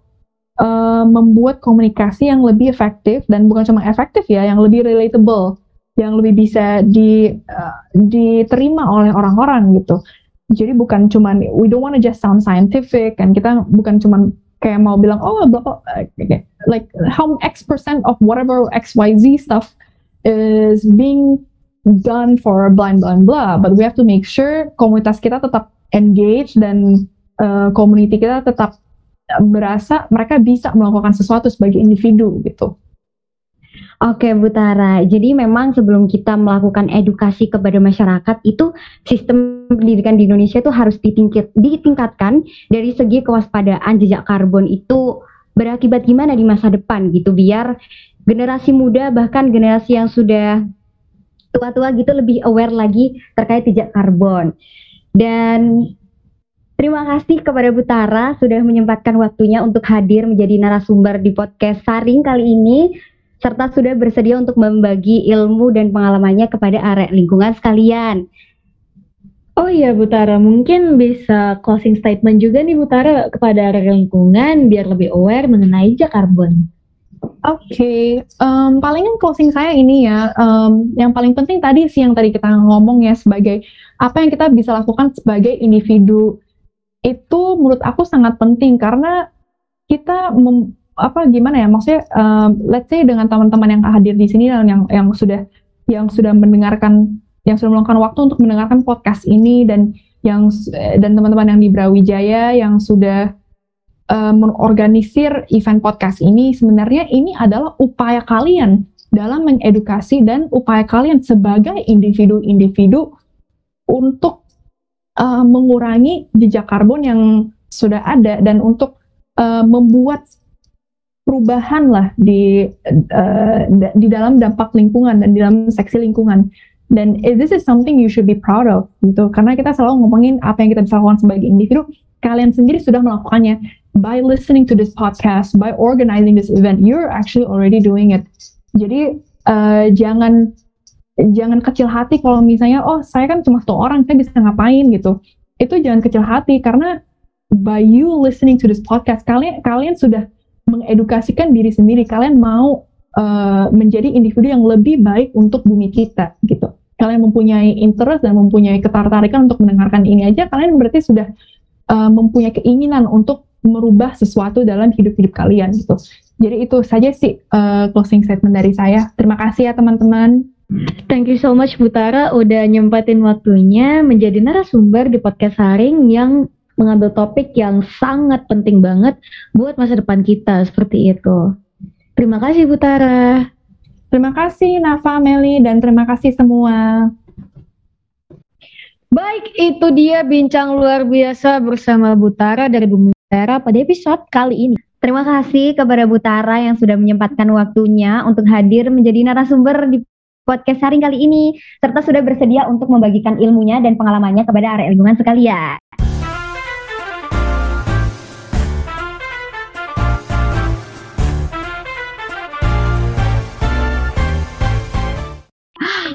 uh, membuat komunikasi yang lebih efektif dan bukan cuma efektif ya, yang lebih relatable yang lebih bisa di uh, diterima oleh orang-orang gitu. Jadi bukan cuman we don't want to just sound scientific kan kita bukan cuman kayak mau bilang oh blah, blah, like how X percent of whatever X Y Z stuff is being done for blind blind blah but we have to make sure komunitas kita tetap engage dan uh, community kita tetap berasa mereka bisa melakukan sesuatu sebagai individu gitu. Oke Bu Tara, jadi memang sebelum kita melakukan edukasi kepada masyarakat itu sistem pendidikan di Indonesia itu harus ditingkat, ditingkatkan dari segi kewaspadaan jejak karbon itu berakibat gimana di masa depan gitu. Biar generasi muda bahkan generasi yang sudah tua-tua gitu lebih aware lagi terkait jejak karbon. Dan Terima kasih kepada Bu Tara sudah menyempatkan waktunya untuk hadir menjadi narasumber di podcast Saring kali ini serta sudah bersedia untuk membagi ilmu dan pengalamannya kepada area lingkungan sekalian. Oh iya Bu Tara, mungkin bisa closing statement juga nih Bu Tara kepada area lingkungan biar lebih aware mengenai jejak karbon. Oke, okay. um, palingan closing saya ini ya, um, yang paling penting tadi sih yang tadi kita ngomong ya sebagai apa yang kita bisa lakukan sebagai individu itu menurut aku sangat penting karena kita mem apa gimana ya? Maksudnya um, let's say dengan teman-teman yang hadir di sini dan yang yang sudah yang sudah mendengarkan yang sudah meluangkan waktu untuk mendengarkan podcast ini dan yang dan teman-teman yang di Brawijaya yang sudah uh, mengorganisir event podcast ini sebenarnya ini adalah upaya kalian dalam mengedukasi dan upaya kalian sebagai individu-individu untuk uh, mengurangi jejak karbon yang sudah ada dan untuk uh, membuat perubahan lah di uh, di dalam dampak lingkungan dan di dalam seksi lingkungan. Dan this is something you should be proud of gitu. Karena kita selalu ngomongin apa yang kita bisa lakukan sebagai individu. Kalian sendiri sudah melakukannya by listening to this podcast by organizing this event. You're actually already doing it. Jadi uh, jangan jangan kecil hati kalau misalnya oh saya kan cuma satu orang saya bisa ngapain? gitu. Itu jangan kecil hati karena by you listening to this podcast kalian kalian sudah mengedukasikan diri sendiri. Kalian mau uh, menjadi individu yang lebih baik untuk bumi kita gitu. Kalian mempunyai interest dan mempunyai ketertarikan untuk mendengarkan ini aja kalian berarti sudah uh, mempunyai keinginan untuk merubah sesuatu dalam hidup-hidup kalian gitu. Jadi itu saja sih uh, closing statement dari saya. Terima kasih ya teman-teman. Thank you so much Butara udah nyempatin waktunya menjadi narasumber di podcast Haring yang mengambil topik yang sangat penting banget buat masa depan kita seperti itu. Terima kasih Bu Tara. Terima kasih Nafa, Meli, dan terima kasih semua. Baik, itu dia bincang luar biasa bersama Butara dari Bumi Utara pada episode kali ini. Terima kasih kepada Butara yang sudah menyempatkan waktunya untuk hadir menjadi narasumber di podcast sharing kali ini serta sudah bersedia untuk membagikan ilmunya dan pengalamannya kepada area lingkungan sekalian.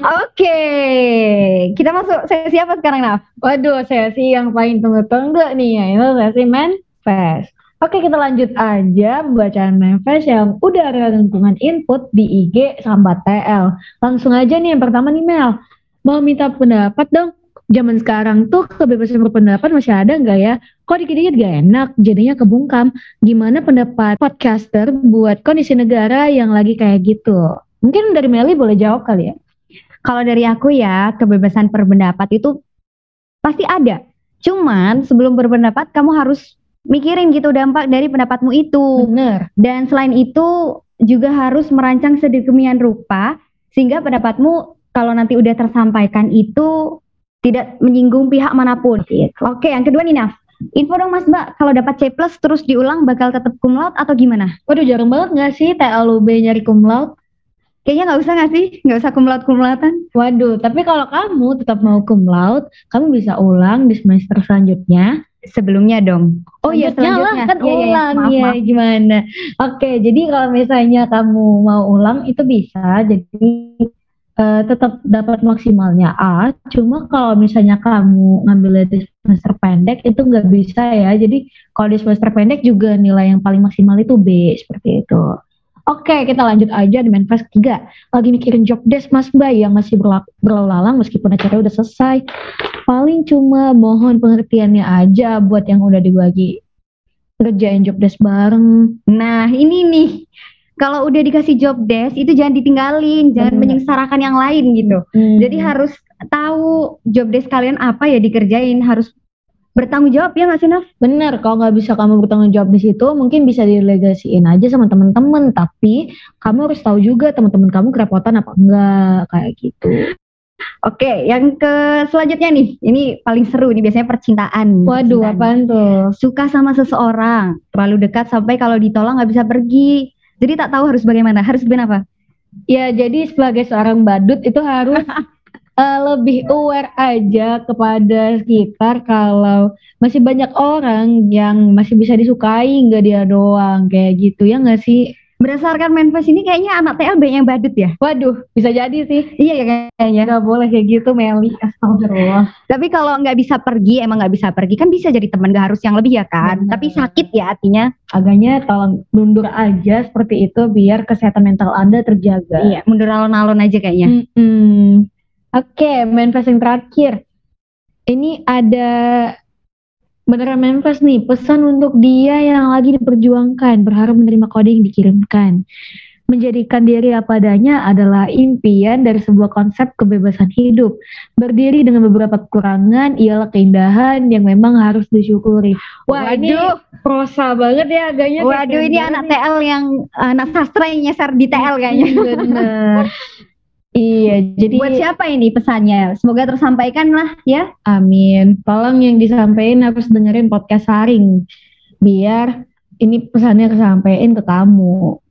Oke, kita masuk sesi apa sekarang, Naf? Waduh, sesi yang paling tunggu-tunggu nih, ya, itu sesi manifest. Oke, kita lanjut aja pembacaan manifest yang udah ada lingkungan input di IG Sambat TL. Langsung aja nih yang pertama nih Mel. Mau minta pendapat dong. Zaman sekarang tuh kebebasan berpendapat masih ada nggak ya? Kok dikit-dikit gak enak, jadinya kebungkam. Gimana pendapat podcaster buat kondisi negara yang lagi kayak gitu? Mungkin dari Meli boleh jawab kali ya? Kalau dari aku ya, kebebasan berpendapat itu pasti ada. Cuman sebelum berpendapat kamu harus mikirin gitu dampak dari pendapatmu itu. Bener. Dan selain itu juga harus merancang sedemikian rupa sehingga pendapatmu kalau nanti udah tersampaikan itu tidak menyinggung pihak mana pun. Oke, yang kedua nih Naf. Info dong Mas Mbak, kalau dapat C plus terus diulang bakal tetap cum laude atau gimana? Waduh, jarang banget nggak sih TLUB nyari cum laude? Kayaknya nggak usah nggak sih? Nggak usah cum laudean. Waduh, tapi kalau kamu tetap mau cum laude, kamu bisa ulang di semester selanjutnya. Sebelumnya dong. Oh iya, Selanjutnya lah lah. kan iya. ulang Maaf, ya maaf. gimana? Oke, jadi kalau misalnya kamu mau ulang itu bisa, jadi eh, tetap dapat maksimalnya A. Cuma kalau misalnya kamu ngambil di semester pendek itu nggak bisa ya. Jadi kalau di semester pendek juga nilai yang paling maksimal itu B seperti itu. Oke, kita lanjut aja di manifest ketiga. Lagi mikirin job desk Mas Bay yang masih berla- berlalu lalang meskipun acaranya udah selesai. Paling cuma mohon pengertiannya aja buat yang udah dibagi ngerjain job desk bareng. Nah, ini nih. Kalau udah dikasih job desk itu jangan ditinggalin, jangan Bener. menyengsarakan yang lain gitu. Jadi harus tahu job desk kalian apa ya dikerjain, harus bertanggung jawab ya nggak sih Naf? Bener, kalau nggak bisa kamu bertanggung jawab di situ, mungkin bisa didelegasiin aja sama temen-temen. Tapi kamu harus tahu juga teman-teman kamu kerepotan apa enggak kayak gitu. Oke, yang ke selanjutnya nih, ini paling seru nih biasanya percintaan. Waduh, Percintaan. apaan tuh? Suka sama seseorang, terlalu dekat sampai kalau ditolong nggak bisa pergi. Jadi tak tahu harus bagaimana, harus gimana apa? Ya, jadi sebagai seorang badut itu harus eh, lebih aware aja kepada sekitar kalau masih banyak orang yang masih bisa disukai nggak dia doang kayak gitu ya nggak sih? Berdasarkan manifest ini kayaknya anak TL banyak yang badut ya? Waduh, bisa jadi sih. Iya ya kayaknya. Nggak boleh kayak gitu, Meli. Astagfirullah. Tapi kalau nggak bisa pergi, emang nggak bisa pergi kan bisa jadi teman, nggak harus yang lebih ya kan? Bener. Tapi sakit ya artinya. Agaknya tolong mundur aja seperti itu biar kesehatan mental Anda terjaga. Iya, mundur alon-alon aja kayaknya. Mm-mm. Oke, manifest yang terakhir. Ini ada beneran manifest nih, pesan untuk dia yang lagi diperjuangkan, berharap menerima kode yang dikirimkan. Menjadikan diri apa adanya adalah impian dari sebuah konsep kebebasan hidup. Berdiri dengan beberapa kekurangan ialah keindahan yang memang harus disyukuri. Wah, ini Waduh. prosa banget ya agaknya. Waduh, ini anak. TL yang anak sastra yang nyasar di TL kayaknya. Bener. iya, jadi Buat siapa ini pesannya? Semoga tersampaikan lah ya. Amin. Tolong yang disampaikan harus dengerin podcast saring biar ini pesannya kesampaikan ke kamu.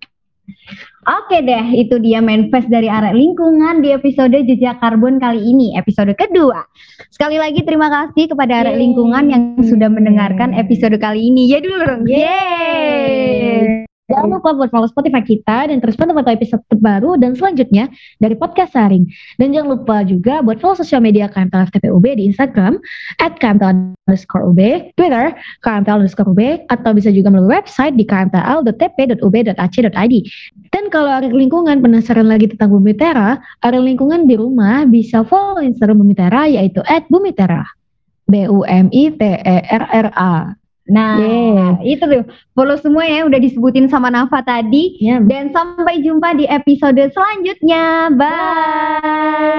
Oke deh, itu dia manifest dari arah lingkungan di episode jejak karbon kali ini, episode kedua. Sekali lagi terima kasih kepada arah Yeay. lingkungan yang sudah mendengarkan episode kali ini. Ya dulu dong. Yeay. Jangan lupa buat follow Spotify kita dan terus pantau episode terbaru dan selanjutnya dari podcast saring. Dan jangan lupa juga buat follow sosial media KMTL FTPUB di Instagram at KMTL underscore UB, Twitter KMTL underscore UB, atau bisa juga melalui website di kmtl.tp.ub.ac.id. Dan kalau area lingkungan penasaran lagi tentang Bumi Tera, area lingkungan di rumah bisa follow Instagram Bumi Tera yaitu at Bumi Tera. B-U-M-I-T-E-R-R-A. Nah, Yeay. itu tuh follow semua ya udah disebutin sama Nafa tadi. Ya, Dan sampai jumpa di episode selanjutnya. Bye.